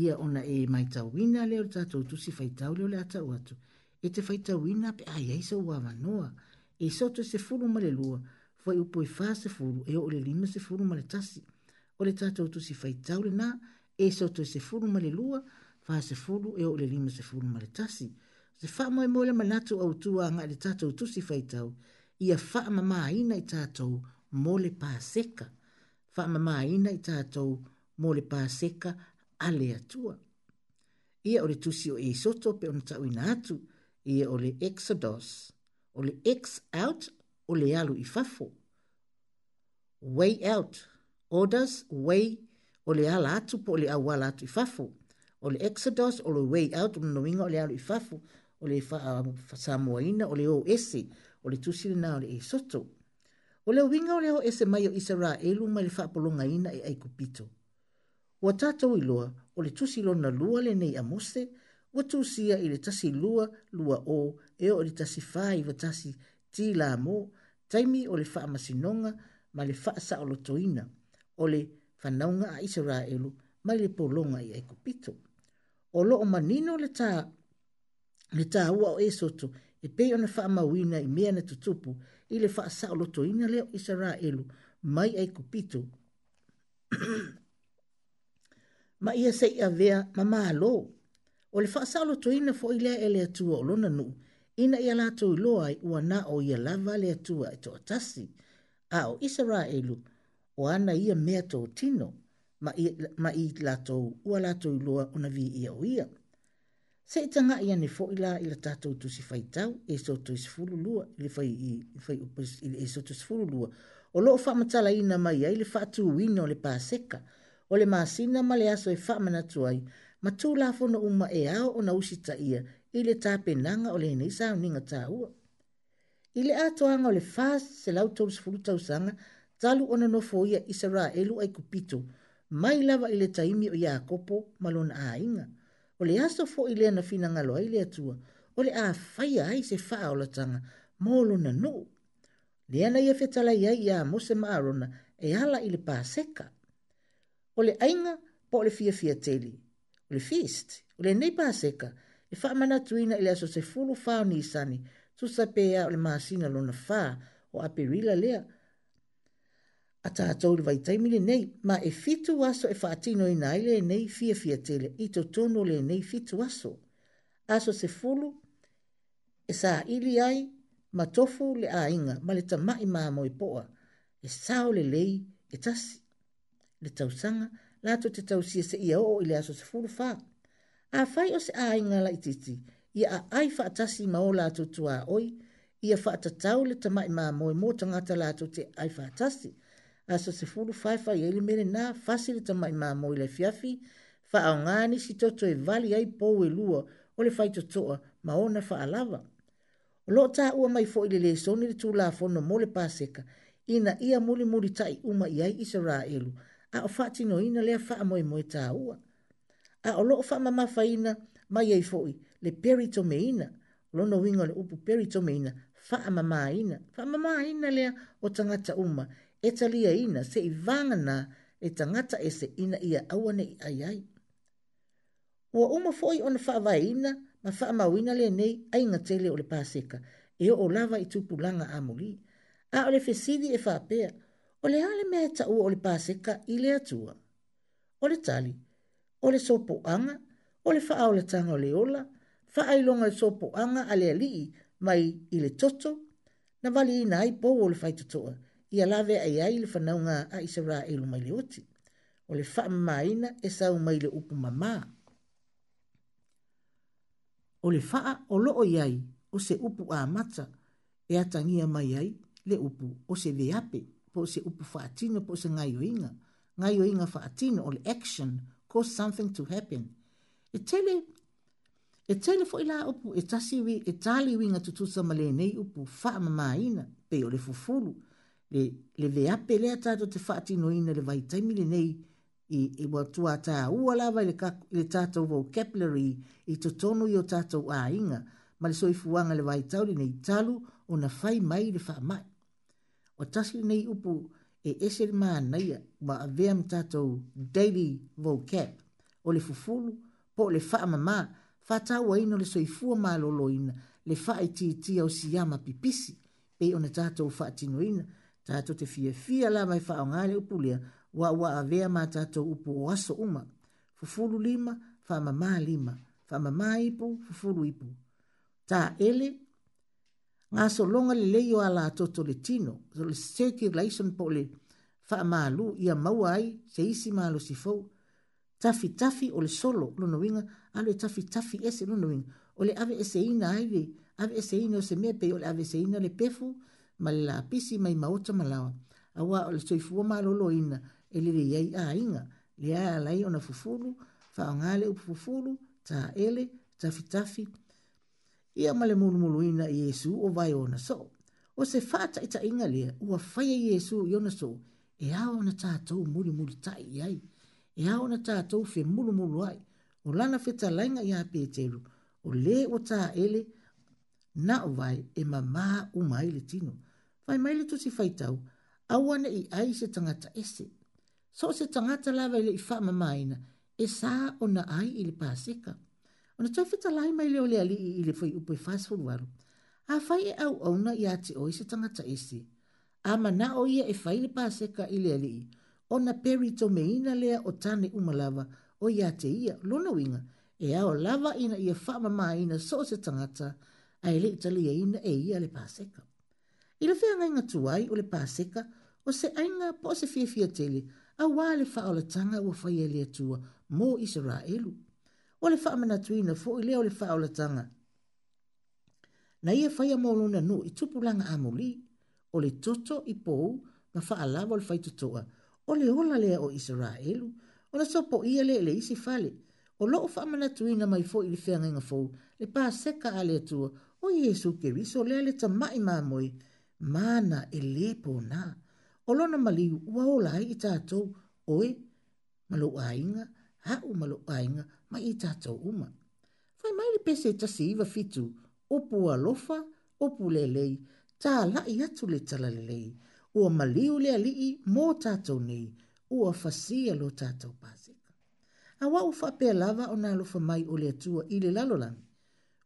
Ia ona e mai tau wina le o le tātou utusi whaitau le o le ata uatu. E te whaitau wina pe ai a isa ua wanoa. E isa utu se furu ma le lua. Fwai upo i e whaa se furu e o le lima se furu ma le tasi. O le tātou utusi whaitau le nā. E isa utu se furu ma le lua. Whaa se furu e o le lima se furu ma le tasi. E se faa mai mole manatu au tua nga le tatou tusi faitau, ia faa mama ina i tatou mole paseka. Faa mama ina i tatou mole paseka ale atua. Ia ole tusi o soto pe ona tau ina atu, ia ole exodus, le ex out, le alu i fafo. Way out, orders, way, o le ala atu po le awala atu i fafo. Ole exodus, le way out, mnoinga le alu i fafo o le fa fa um, samoina o le o ese o le tusi na o le e soto o le winga o le o ese mai o isara e lu mai fa polonga ina e ai kupito o tata o ilo o le tusi lo na lua le nei a mose o tusi i le tasi lua lua o e o le tasi fa i va tasi ti la mo taimi o le fa masinonga ma le fa sa o toina o le fanaunga a isara e lu mai le polonga i ai kupito o lo o manino le taa le tāua o esoto e pei ona faamauina i mea na tutupu i le faasaʻolotoina lea o isaraelu mai ai kupito ma ia seʻi avea ma mālō o le faasaʻolotoina foʻi lea e le atua o lona nuu ina ia latou iloa ai ua naʻo ia lava le atua e toʻatasi a o isaraelu o ana ia mea tou tino ma i latou ua latou iloa ona viia o ia, ma ia se itanga ia ni fo ila ila tato tu si fai tau e so tu fulu lua ili fai i fai upas ili e so tu si fulu lua o loo fa matala ina mai ai le fatu uina o le paseka o le maasina ma le aso e fa manatu ai ma tu la na uma e ao o na usi ta ia ili ta penanga o le hene isa au ninga ta ua ili ato anga o le fas se lau tau si fulu tau sanga talu ona no fo ia isa ra elu ai kupito mai lava ili taimi o ya kopo malona a inga o le aso fo i lea na fina ngalo ai lea tua, o le a faya ai se faa o la tanga, molo na no. Lea na ia e fetala iai ia mo se maarona, e ala i le paseka. O le ainga po le fia fia teli, o le feast, o le nei paseka, e faa mana tuina i lea so se fulu faa ni isani, tu sa pea o le maasina lona faa, o apirila lea, a tātou le vaitai mile nei, ma e fitu aso e whaatino i nai le nei fia fia tele, i to tono le nei fitu aso. Aso se fulu, e sa ili ai, ma tofu le a inga, ma le tama i maa moi poa, e sao le lei, e tasi. Le tausanga, lato te tausia se ia o i aso se fulu fa. A fai o se a inga la ititi, i a ai whaatasi ma o lato tua oi, ia fa whaatatau le tama i maa moi mo tangata lato te ai fa Ia asa se fulu faifai ai e le mele na fasili tamai mamo i le fiafi faaoga nisi toto e vali ai pou e lua o le faitotoa ma ona faalava o loo taʻua mai foʻi le lesoni le tulafono mo le paseka ina ia mulimuli tai uma i ai isaraelu a o faatinoina lea faamoemoe taʻua a o loo faamamafaina mai ai i le peritomeina o lona uiga o le upu faa faamamāina ina lea o tagata uma e talia ina se i vangana e tangata e se ina ia awane i ai ai. Ua uma foi ona whaavai ina, ma whaamauina le nei ainga tele o le pāseka, e o lava i tupulanga a muli. A ole le fesidi e whaapea, o le ale mea ta ua o le pāseka i le atua. Ole le tali, o le sopo anga, o le wha o le tanga o le ola, wha longa le sopo anga a le alii mai ile le toto, na vali ina ai po o le whaitotoa, toa ia lawe ai ai le whanaunga a isa e lu mai le oti. O le wha maina e sau mai le upu mamā. O le wha o loo iai o se upu a mata e atangia mai ai le upu o se veape po se upu whaatino po se ngai oinga. Ngai oinga whaatino o le action cause something to happen. E tele, e tele fo ila upu e tasiwi e tali winga tutusa malenei upu wha maina pe o le fufulu. Fufulu le le ve ape le ata te fati no ina le vai tai mile nei i i wa tu ata u ala vai le ka le tata o vocabulary i to tonu yo tata a inga ma le soifu wanga le vai tau nei talu o na fai mai le fa mai o tasi nei upu e ese le maana ia ma a veam tata o daily vocab o le fufulu po le fa mama fa tau a ino le soifu ma lolo ina le fa i ti ti au siyama pipisi pe o na tata o fa atinu ina tātou te fia fia la mai wha o ngāle upu lea, wā wā a vea mā tātou upu o aso uma, fufuru lima, wha mamā lima, wha mamā ipu, fufuru ipu. Tā ele, ngā so longa le leio a la tōtō le tino, so le circulation po le wha mā lu i a maua ai, se isi mā lo si fau, tafi tafi o le solo luna winga, alo e tafi tafi ese luna winga, o le ave ese ina aive, ave ese ina o se mepe, o le ave ese ina le pefu, ma le lapisi mai maota malawa. Awa o le soifua malolo ina e le le iai a inga. Le a alai o na fufulu, fa o ngale upu fufulu, ta ele, tafi tafi. Ia ma le mulumulu ina i Yesu o vai o na so. O se fata ita inga lea ua faya Yesu i ona so. E ao na tātou muri muri tai iai. E ao na tātou fe mulumulu ai. O lana feta lainga i hape teru. O le o ta ele na o vai e mamaa umaile tino fai mai le tusi fai tau, awane i ai se tangata ese. So se tangata lawa ile i faa mamaina, e sa o na ai i le paseka. O na tawhita lai mai le ole ali i ile fai upo i fast food waru. A fai e au au na i ate o i se tangata ese. A mana o ia e fai le paseka i le ali i. O na peri to me ina lea o tane umalawa o i ate ia, luna winga. E ao lava ina i a faa mamaina so se tangata, a ele italia ina e ia le paseka. I le whenga inga tuai o le pāseka o se ainga po se fia tele a wā le tanga ua whaia e le atua mō Israelu. O le whaamana tuina fo i leo le tanga. Na ia whaia mōlona nu i tupulanga amuli o le toto i pou ma whaalawa le whaitutoa o le ola lea o Israelu o na sopo ia le le isi fale o loo whaamana tuina mai fo i le whenga inga fo le pāseka a le atua o Yesu Keriso lea le tamai māmoe. mana e le pona. O lona ua o lai i tātou oi. malo ainga, ha o malo ainga ma i tātou uma. Fai mai li pese tasi iwa fitu, opu a lofa, opu le lei, tā lai atu le tala le lei, ua maliu le alii mō tātou nei, ua fasia lo tātou pāseka. A wau whapea lava o nā lofa mai o le atua i le lalolangi,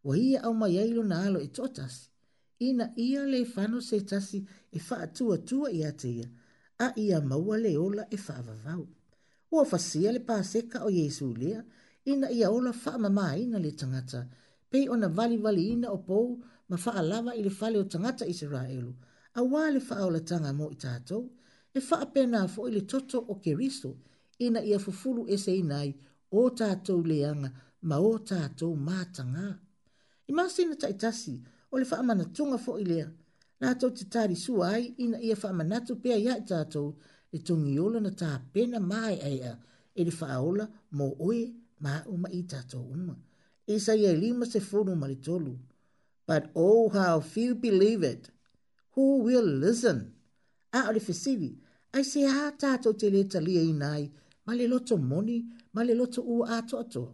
wa hia au mai eilo na alo e totasi, ina ia le fano se tasi e fa atua tua ia te ia, a ia maua le ola e fa avavau. Ua fasia le paseka o Yesu lea, ina ia ola fa mama ina le tangata, pei ona vali vali ina o pou ma fa alava i le fale o tangata Israelu, a wale fa ola tanga mo i tatou, e fa apena fo i toto o keriso. ina ia fufulu ese inai o tatou leanga ma o tatou mātanga. Imasina taitasi, imasina taitasi, o le faamanatuga foʻi lea latou te talisua ai ina ia faamanatu pea iā i tatou le togiola na tapena maeaea e le faaola mo oe ma aʻu ma i tatou uma isaia e lima se folu ma le tolu but oh how few believe it who will listen a o le fesili ai se ā tatou te lē talia ina ai ma le loto moni ma le loto ua atoatoa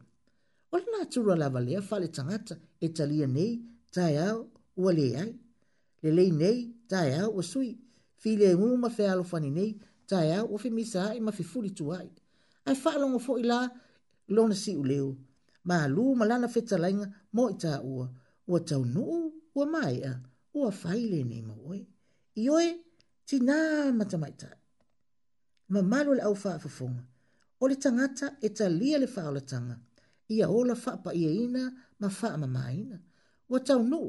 o lenā tura lava lea faale tagata e talia nei tae au ua le ai. Le lei nei, tae au ua sui. Fi le ngu ma fe alo fani nei, tae au ua fi misa ai ma fi furi tu ai. Ai wha alongo fo i la, lona si u leo. Ma alu ma lana fe talainga mo i taa ua. Ua tau nuu, ua mai a, ua fai le nei ma oe. I oe, ti nā matamaita. Ma malo le au wha afafonga. O le tangata e ta lia le wha o tanga. Ia ola wha pa ia ina, ma wha ma maina. ina wa tau no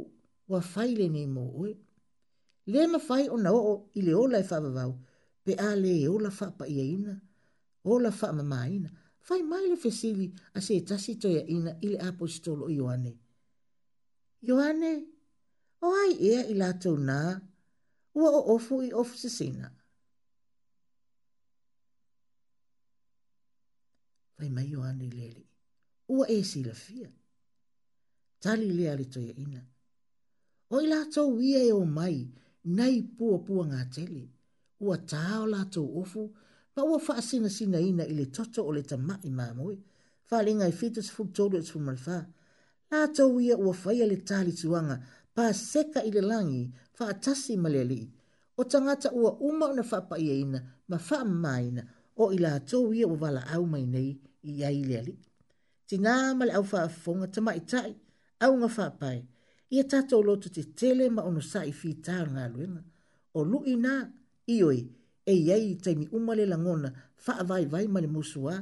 wa faile ni mo oe. Le ma fai o na o i le ola e whaavavau, pe a le e ola wha pa ia ina, ola wha ma ina, fai mai le fesili a se e tasi toia ina i le apostolo i oane. Ioane, o ai ea i lātou nā, ua o ofu i ofu se sena. Fai mai Ioane i lele, ua e sila fiat tali le ale toia ina. O i lātou ia e o mai, nei pua pua ngā tele. Ua tāo lātou ofu, pa ua wha asina sina ina i le toto o le tama i mā moe. Wha le ngai fita sa fuk tōru e sa fuk Lātou ia ua whaia le tāli tuanga, pa seka i le langi, wha atasi ma le li. O tangata ua uma na wha pa ia ina, ma wha maina, o i lātou ia ua wala au mai nei i ia le li. Tina ma le au wha a fonga tama i tai au nga whapai, i a tato loto te tele ma ono sa i whita ngā luenga. O lu'i nā, ioi, e iei i taimi umale la ngona, wha vai vai ma le musua,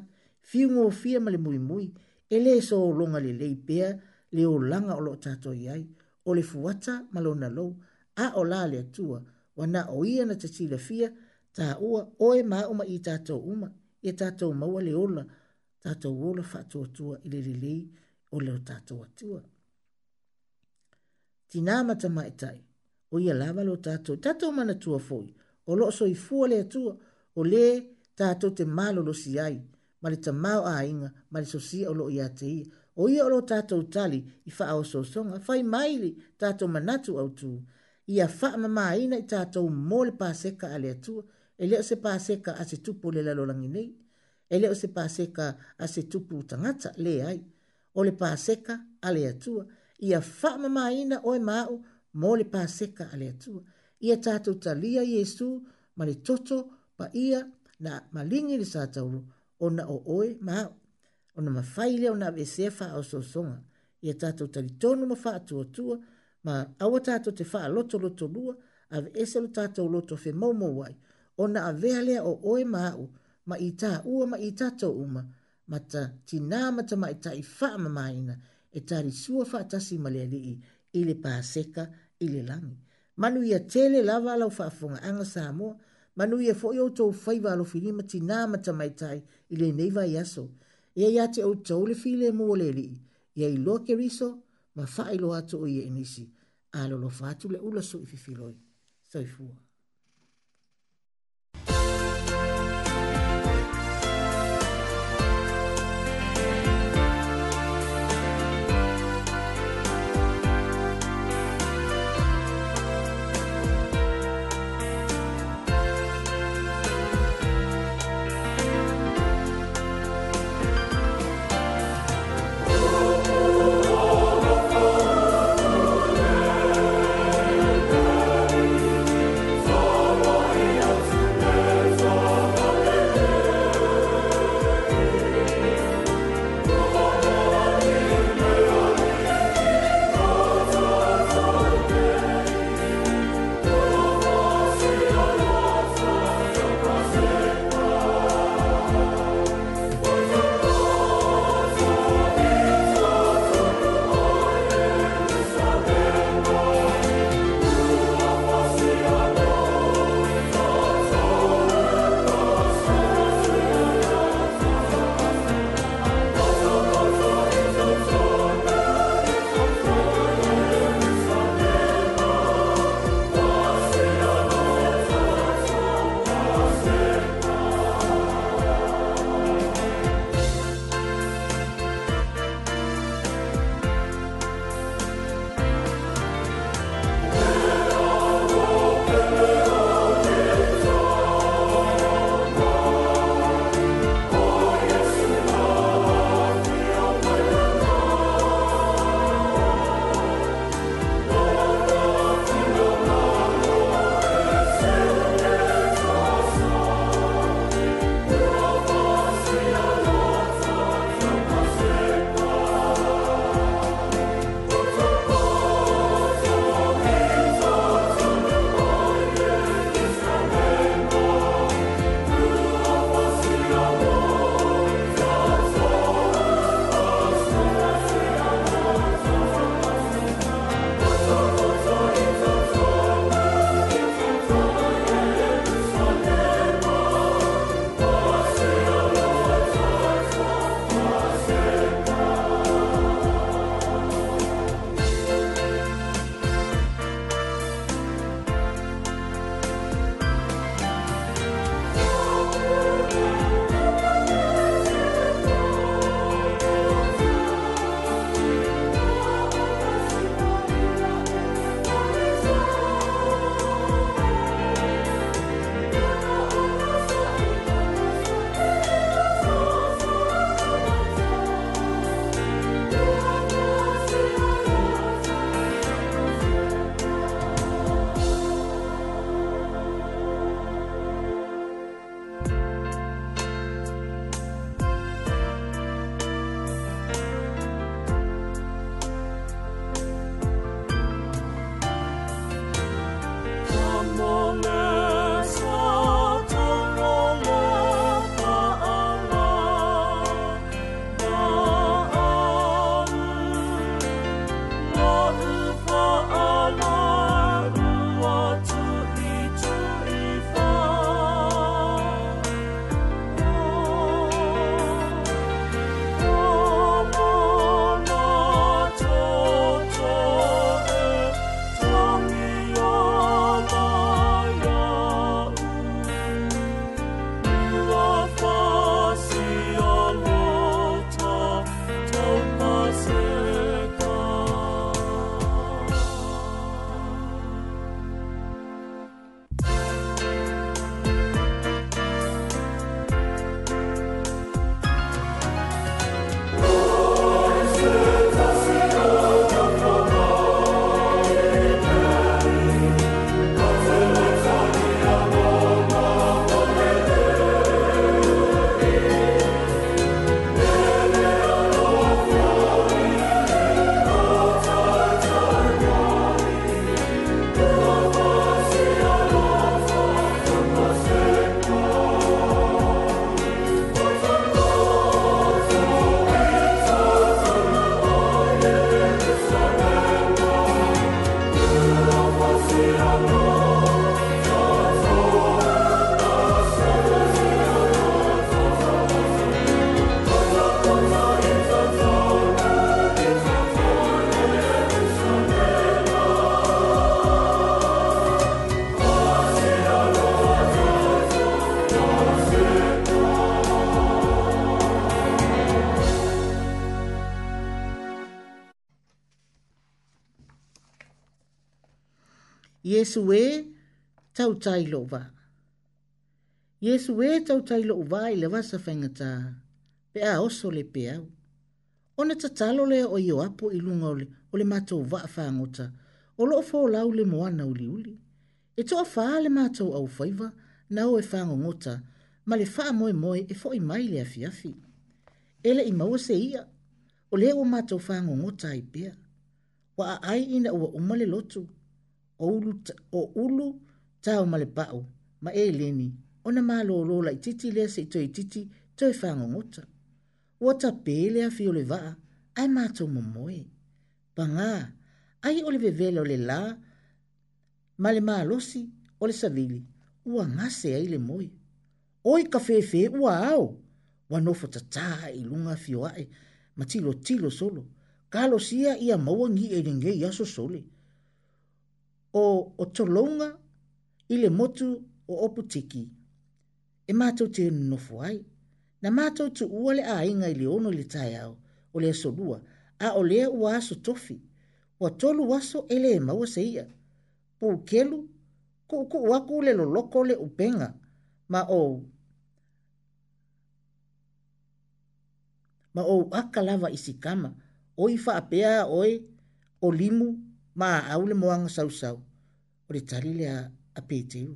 fiu ngō fia ma le mui mui, e le so o longa le lei pea, le o langa o lo tato iei, o le fuata ma lo na lo, a o la le atua, wa na o ia na tatila fia, ta ua, oe ma uma i tato uma, e tato maua le ola, tato uola wha tua tua i le lei, o leo tato tua mai e tai. o ia lava lo tatou tatou manatua foʻi o loo soifua le atua o lē tatou te malolosi ai ma le tamao aiga ma le sosia o loo iā te ia o ia o lo tatou tali i faaosoasoga fai maili tatou manatu autū ia faamamāina i tatou mo le paseka a le atua e lē o se paseka a se tupu o le lalolagi nei e lē o se paseka a se tupu tagata leai o le paseka a le atua e ia ina oe māu mō le pāseka ale atu. Ia tātou talia Iesu ma le toto pa ia na malingi le sātauru o na o oe māu. O na mawhaile o na wesea wha o sosonga. Ia tātou talitonu ma wha atua tua ma awa tātou te wha loto loto lua a wese lo tātou loto fe maumo wai. O na awea lea o oe māu ma ita tā ua ma ita tātou uma ma ta tinā ma ta ma i tā i e tari sua whaatasi ma lea lii i le pāseka i le langi. Manu ia tele lava alau whaafunga anga samo manu ia fo i outou whaiva alo filima ti nā matamaitai i le neiva i aso. Ia ia te outou le file mō le lii, ia i loa ke riso, ma wha i atu o i e nisi, a lo fatu le ula so i fifiloi. So i fua. Yesu e tau tai lo va. Yesu e tau tai lo va i le wasa whengata. Pe a oso le pe au. O ne tatalo le o io apo i lunga ole, o le matou va whangota. O lo fo lau le moana uli uli. E toa faa le matou au faiva na o e whangongota. Ma le faa moe moe e fo i mai le afi afi. Ele i maua se ia. O le o matou whangongota i pea. Wa a ai ina ua umale lotu. Wa a ai ina ua umale lotu o ulu tau male pa'u, ma e leni, ona ma lo lo lai titi lea se ito i titi, to e whanga ngota. Ua ta pele a fi ole vaa, ai mātou momoe. Pa ngā, ai ole vevele ole la, ma le mā losi, ole savili, ua ngase ai le moe. Oi ka fefe ua au, ua nofo ta tā i lunga fi oae, ma tilo tilo solo, ka sia ia maua ngi e ringe i aso sole. Ia o o tolonga i le motu o opu tiki. E mātou te nofu ai. Na mātou tu ua le ainga i le ono le tai au, o le asolua, a o lea ua aso tofi, ua tolu waso ele e maua seia. Po ukelu, ko uko waku le loloko le upenga, ma o ma o akalava isikama, o ifa apea oe, o limu ma au le moanga sau sau o le tari le a, a peteu.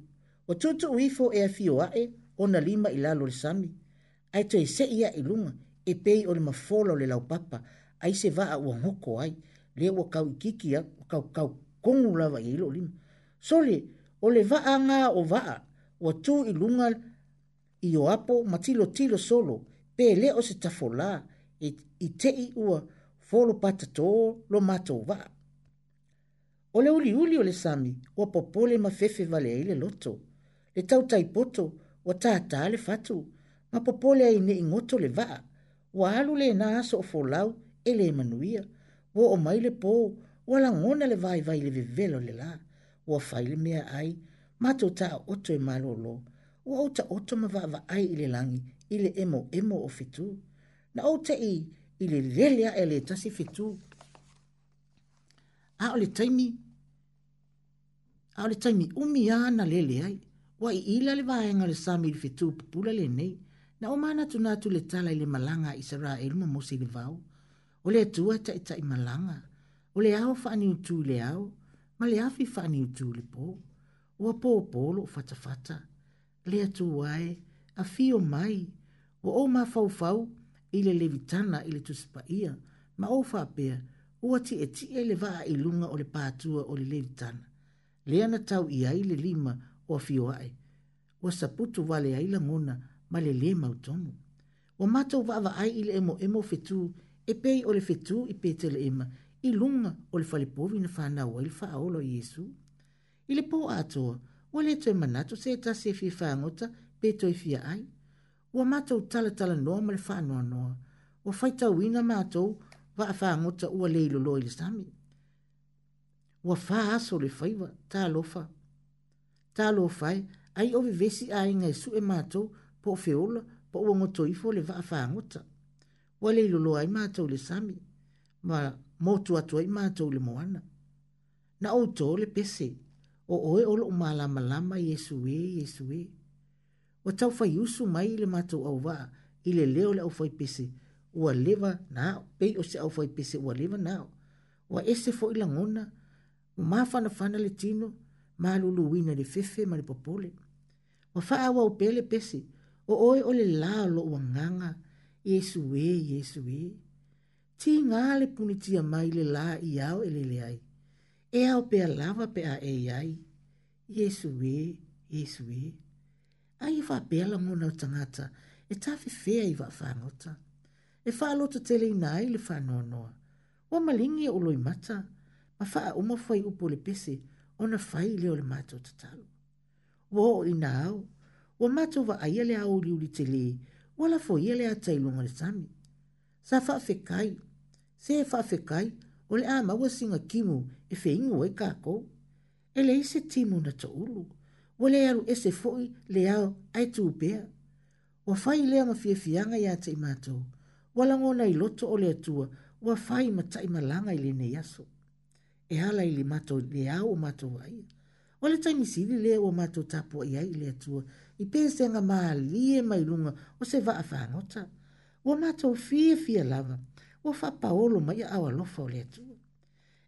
O tutu uifo e a fio ae o na lima i lalo le sami. Ai to e se ia i lunga e pei o le mafolo le laupapa ai se va a ua hoko ai le ua kau ikikia o kau kau kongu lava i ilo lima. Sole, o le va anga o va o ua i lunga i o apo matilo tilo solo pe le o se tafola e, e tei ua folo pata to lo mato va O le uli uli o le sami, wa popole ma fefe vale ai le loto. Le tau tai poto, wa taa le fatu, ma popole ai ne ingoto le vaa. Wa alu le na aso o folau, e le emanuia. Wa o mai le po, wa langona le vai vai le vivelo le la. Wa fai le mea ai, ma to taa oto e malolo. Wa ota oto ma vaa vaa ai ile langi, ile emo emo o fitu. Na ota i, ile lelea ele tasi fitu. A ole taimi, Au le taimi umi ana lele ai. Wa i ila le vaenga le sami le fitu pupula le nei. Na o mana le tala i le malanga i sara e luma mose le vau. O atua ta ita i malanga. O le au faani utu le au. Ma le afi faani utu le po. O po o polo o fata fata. Le atu wae a fio mai. O o ma fau fau i levitana i le Ma o fapea o ati e ti e le vaa i lunga patua ole le levitana le ana tau i ai le lima o fio ai. Wa saputu wale ai la ngona ma le le mautomu. Wa matau vava ai ile emo emo fetu e pei o le fetu i pete le ema i lunga o le falipovi na whana o il faaolo i Yesu. I le po atoa, wa le to e manato se ta se fi whangota pe to i fia ai. Wa matau tala tala noa ma le whanua noa. Wa whaita wina matau va a whangota ua le ilo lo ili samit ua fā aso le faiva talofa talofa e ai o vivesi aiga e su e matou po o feola po ua gotoifo le vaafagota ua le ilolo ai matou le sami ma motu atu ai matou le moana na outō le pese o oe o lama, yesu malamalama e, yesu iesuē ua taufai usu mai i le matou auvaa i le lea o le aufai pese ua leva na pei o se aufai pese ua leva nao. ua ese foʻi lagona o mafana fana le tino ma luluina le fefe ma le popole ua faaaua o pele pese o oe o le lā o loo agaga iesuē iesuē nga le punitia mai le lā iao e lele ai e ao pe alava pe aei ai iesuē iesuē ai e faapea lagona o tagata e tafefea i faafagota e faalototeleina nai le fa fanoanoa ua o e uloi mata ma faa uma fai upo le pese ona fai leo le mato tatalo. Wo i na au, wa mato wa aia le au li uli tele, wala fo ia le a tailunga le sami. Sa faa fe kai, se e faa fe kai, o le ama wa singa kimu e fe ingu e kako. E le ise timu na ta ulu, wa le aru ese foi le au ai tu upea. Wa fai lea ma fie fianga ya te imato, wala ngona i loto o le atua, wa fai ma ta imalanga i le ne yaso e hala i le mato le au o mato ai. O le taimisili le o mato tapo i ai le atua, i pese nga maa lie mai lunga o se va afangota. O mato fie fie lava, o fa paolo mai a awalofa o le atua.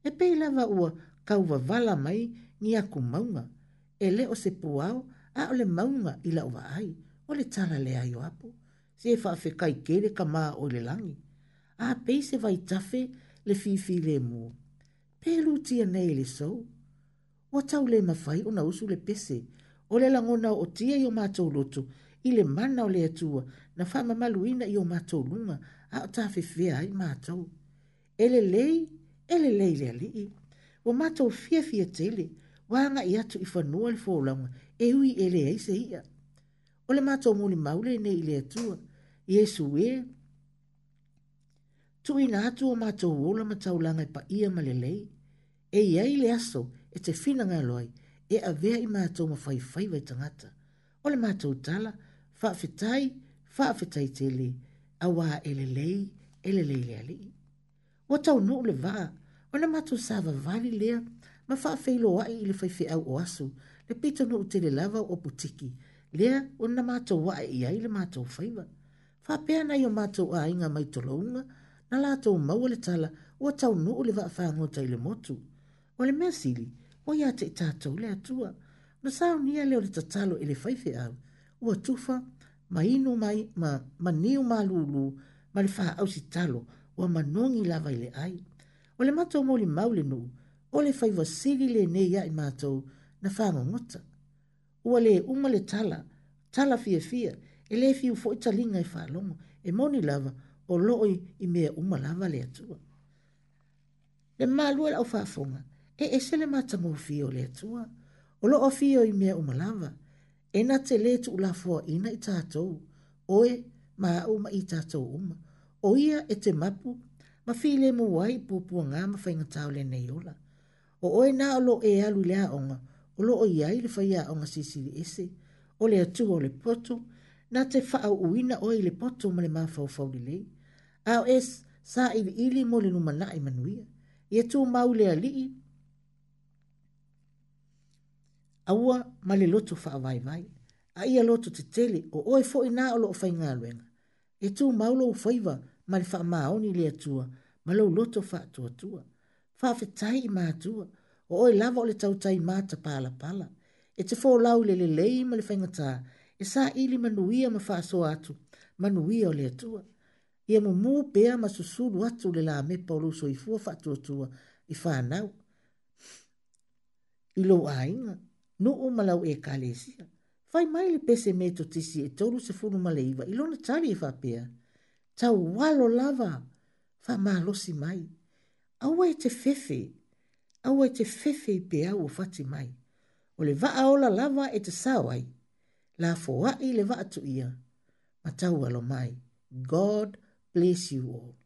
E pei lava ua kauwa vala mai ni aku maunga, e le o se puao a ole maunga ila uwa ai, o le tala le ai o apu, se e fa afe kai kere ka maa o le langi. A pei se vai tafe le fifi le mua pelu tia nei le sou. Wa tau le mawhai o na usu le pese, o le langona o tia i o mātou loto, i le mana o le atua, na whama maluina i o mātou lunga, a o tawhiwhia i mātou. Ele lei, ele lei le alii. Wa mātou fia fia tele, wanga i atu i whanua le fōlanga, e ui ele eise ia. O le mātou mūni maule nei i le atua, Yesu ea, tu ina atu o mātou wola matau langa pa ia malelei, e iai le aso e te fina ngā loai, e a vea i mātou mawhai whai vai tangata. O le mātou tala, wha whetai, wha whetai te e e le, a wā elelei, elelei le alii. O tau nuu le vaa, o le mātou sāwa vali lea, ma wha whailo wai i le whai whiau o aso, le pita nuu te le lava o putiki, lea o na mātou wae iai le mātou whaiva. Wha pēana i o mātou a inga mai tolounga, na lātou maua le tala ua taunuu le vaafagota i le motu o le mea sili ua iā te i tatou le atua ma saunia lea o le tatalo i e le faifeau ua tufa ma inu mai ma maniu malūlū ma le faaausitalo ua manogi lava i le ai o le matou molimau le nuu o le faivasili lenei aʻi matou na fagogota ua lē uma le tala tala fiafia e lē fiu foʻi taliga e faalogo e moni lava o loi i mea umalava le atua. Le mālua la ufafunga, e ese le matamu fio le atua, o loo fio i mea umalava, e na te le tu ulafua ina i tātou, oe ma uma i tātou uma, o ia e te mapu, ma fi le mu wai pupua ngā ma fai ngatau le neiola. O oe na o lo e alu le aonga, o lo o iai le fai aonga sisi le ese, o le atua o le poto, na te whaau uina oe le poto ma le mafau fau li lei. Ao es sa ili ili mo le numana i manuia. Ia tu mau le alii. Aua ma le loto fa vai vai. A ia loto te tele o oe fo i o lo fai ngā luenga. Ia e tu mau lo faiva ma le fa maoni le atua. Ma lo loto fa atua tua. Fa fe tai i mātua. O oe lava o le tau tai māta pala pala. E te fo lau le le lei ma le fai ngatā. E sa ili manuia ma fa aso atu. Manuia o le atua. Manuia o le atua ia mo mu pe ma su su lu atu le la me polo so i fu fa tu tu i fa na i lo ai no o ma e kalesi fai mai le pese me to ti si e tolu se fu no ma le iva i lo na tali fa pe ta walo lava fa ma lo si mai au e te fefe au e te fefe i pe au fa ti mai o le va ola lava e te sawai la fo wa i le va tu ia ma ta walo mai god Bless you all.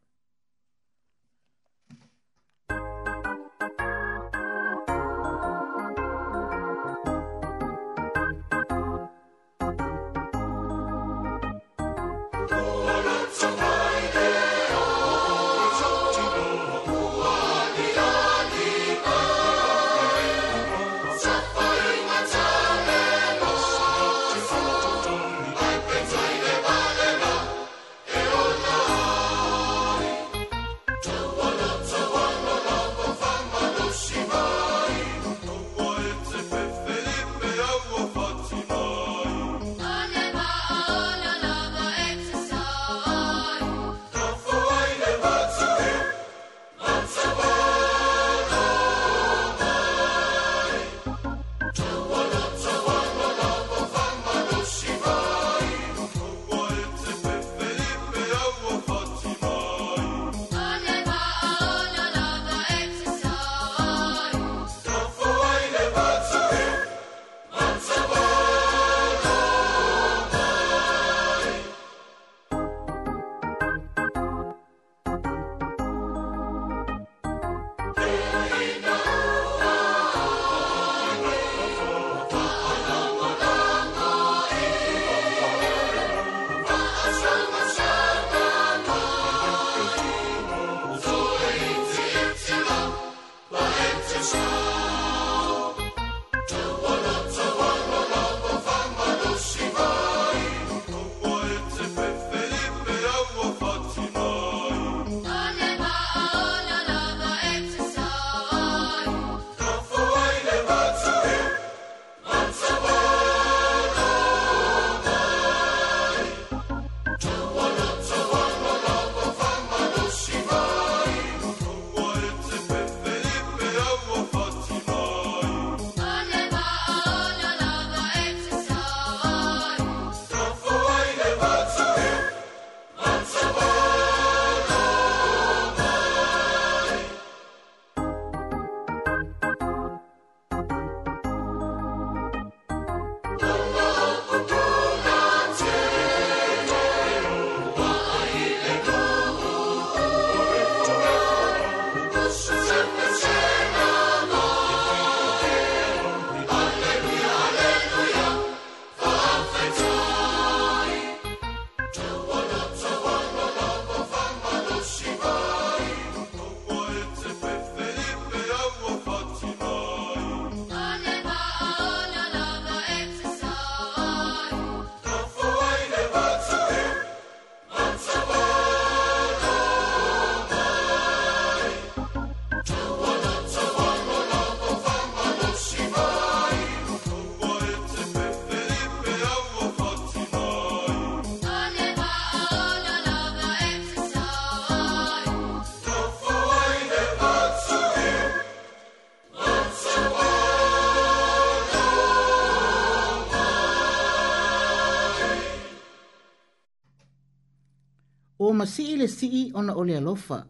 masii le sii ona o le alofa.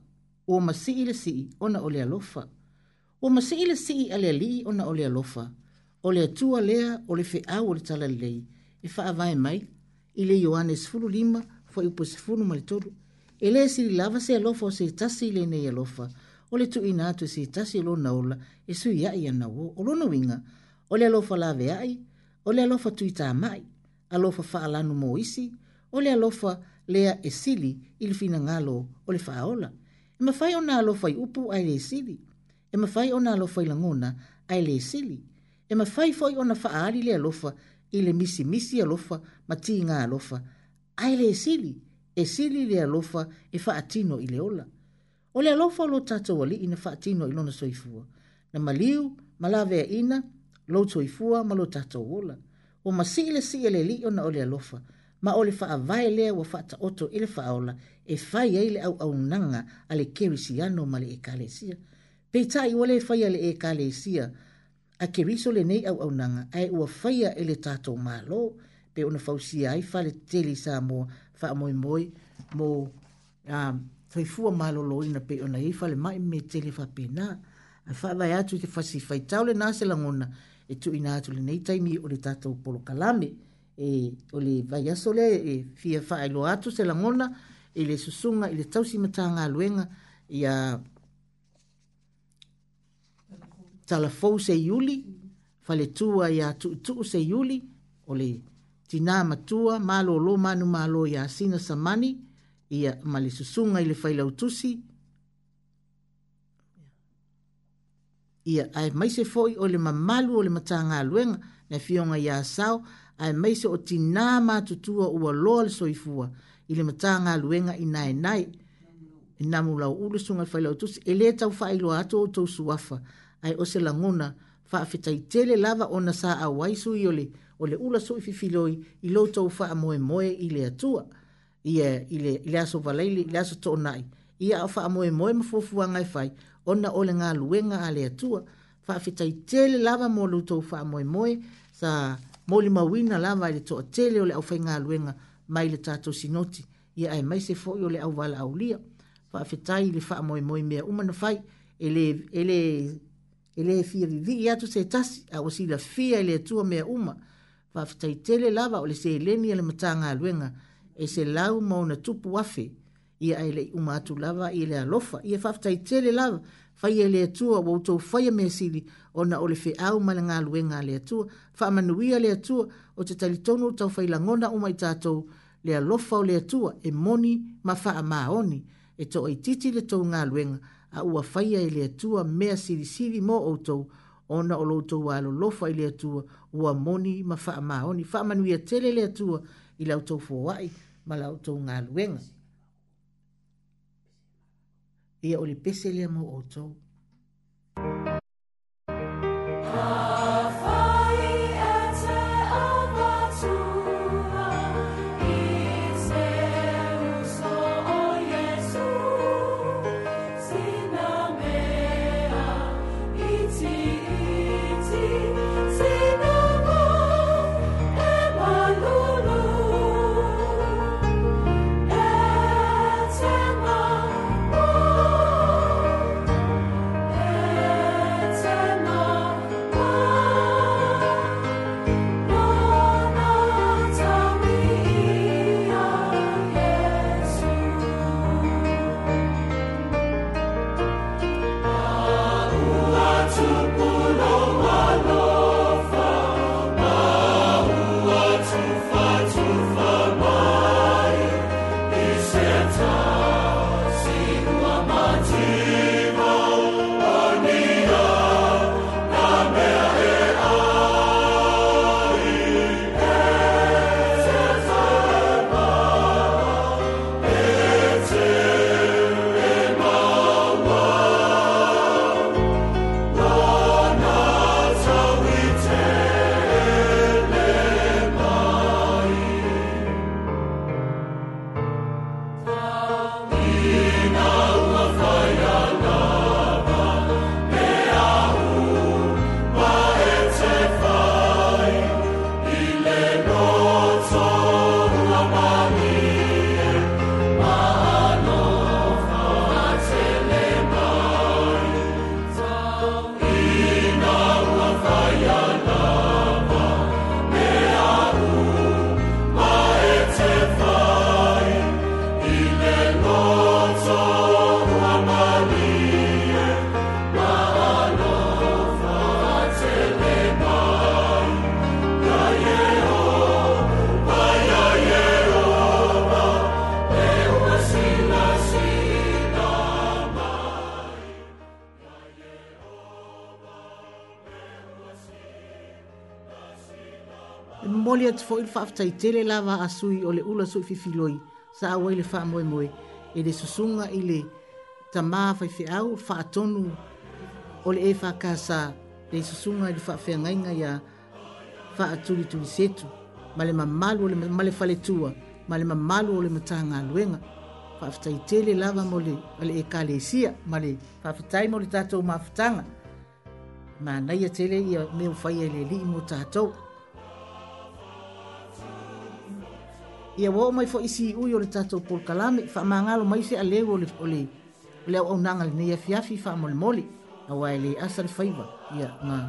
O masii le sii ona o le alofa. O masii le sii a le alii ona o le alofa. O le atua lea o le feau o le tala lei. E faa vai mai. I le Ioannes fulu lima fo i upo sifunu malitoru. E le siri lava se alofa o se tasi le nei alofa. O le tu ina atu e se tasi lo naula e sui ai ana wo. O lo winga. O le alofa lave ai. O le alofa tuita mai. Alofa faa lanu mo isi. O le alofa lanu mo isi lea e sili i le finagalo o le faaola e mafai ona alofai upu ae lē sili e mafai ona alofai lagona ae lē sili e mafai foʻi ona faaali le alofa i le misimisi alofa ma tigā alofa ae lē sili e sili le alofa e faatino i le ola o le alofa o lo tatou alii na faatino i lona soifua na maliu ma laveaina lou soifua ma lo tatou ola ua masii le sii e le alii ona o le alofa ma o le faavae lea ua faataoto i le faaola e fai ai le auaunaga a le kerisiano ma le ekalesia peitaʻi ua lē faia le ekalesia a keriso lenei auaunaga ae ua faia e le tatou mālō pe ona fausia ai faletele i sa moa faamoemoe mo faifua mālōlōina pei ona ai falemaʻi um, me tele faapenā ae faavae atu i te fasi faitau lenā se lagona e tuuina atu lenei taimi o le tatou polokalame e o le vai aso le e fia faa ilo atu se la ngona e le susunga e le tausi mata ngā luenga i a talafou se iuli fale tua i a tuutuu se iuli o le tina matua malo lo manu malo i a sina samani i a ma le susunga i le failautusi ia ae maise foʻi o le mamalu o le matāgaluega na fioga iā sao ai mai se o tinā mātutua ua loa le soifua i le ngā luenga i nai nai. I nā mula o ule sunga whaila o tusi, e le tau wha ilo ato o tau suafa, ai o se langona, wha a tele lava o nasa a waisu i ole, o le ula soifi filoi i lo tau wha moe moe i le atua, i le aso valeili, i le aso tō nai. I a wha a moe moe mafofua ngai whai, ona o le ngā luenga a le atua, wha a tele lava mo lo tau wha moe moe, sa mo le mauina lava i le toʻatele o le ʻaufaigaluega mai le tatou sinoti ia ae mai se foʻi o le ʻauvalaaulia faafetai i le faamoemoe mea uma na fai e lē e e fia vivii atu se tasi aua silafia i e le atua mea uma faafetai tele lava o le seleni a le matagaluega e se lau ma ona tupu afe ia ae leʻi uma atu lava i le alofa ia faafetai tele lava fai e, e le atua ua outou fai e sili ona o le feʻau ma le tu fa le atua tu le atua o te talitonu o taufailagona uma i tatou le alofa o le tu e moni ma faamaoni e toʻaitiiti le tou galuega a ua faia e le me sili sili mo outou ona o loutou alolofa i le atua o moni ma faamaoni faamanuia tele le tu i lautou foaʻi ma lautou galuega ia o le pese lea mau outou faafetai tele lava asui o le ula suʻififiloi sa auai le faamoemoe e le susuga i le tamā faifeʻau faatonu o le e faakasā le susuga i le faafeagaiga iā faatulitulisetu ma le mamalu ma le faletua ma le mamalu o le matagaluega faafetai tele lava mo le le ekalesia ma le faafetai mo le tatou mafutaga manaia tele ia mea ufaia i e le alii mo tatou ia ua oo mai foʻi siʻui o le tatou polokalame faamagalo mai se aleu o le le auaunaga lenei afiafi faamolemoli auā e lē asa le faiva ia ga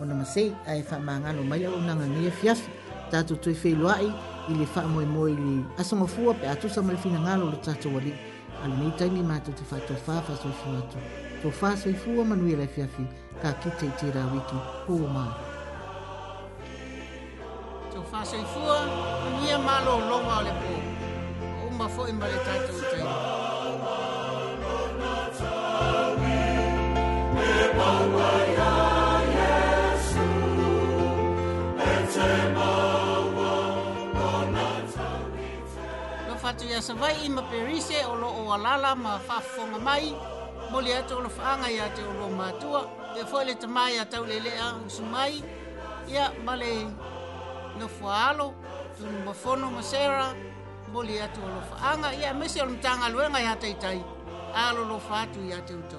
ona masei ae faamagalo mai le auaunaga lenei afiafi tatou ile feiloaʻi i le faamoemoe i le asogafua pe atusa ma le finagalo o le tatou alii a lenei taimi matou te faatofā faasoifua atu tofā soifua manuia le afiafi kakite i tērā wiki ua mao tō whāsai fua, un ia mālo longa o le pō. O umma fō i mare tātou tei. atu ia savai i maperise o loo alala ma faafofoga mai moli atu o lofaaga iā te o lo matua pe foi le tamā iā tauleelea usu mai ia ma le no foalo tu mo mo sera boli li atu lo fa anga ia mesel mtanga lo nga ya tai tai alo lo fa tu ya tu to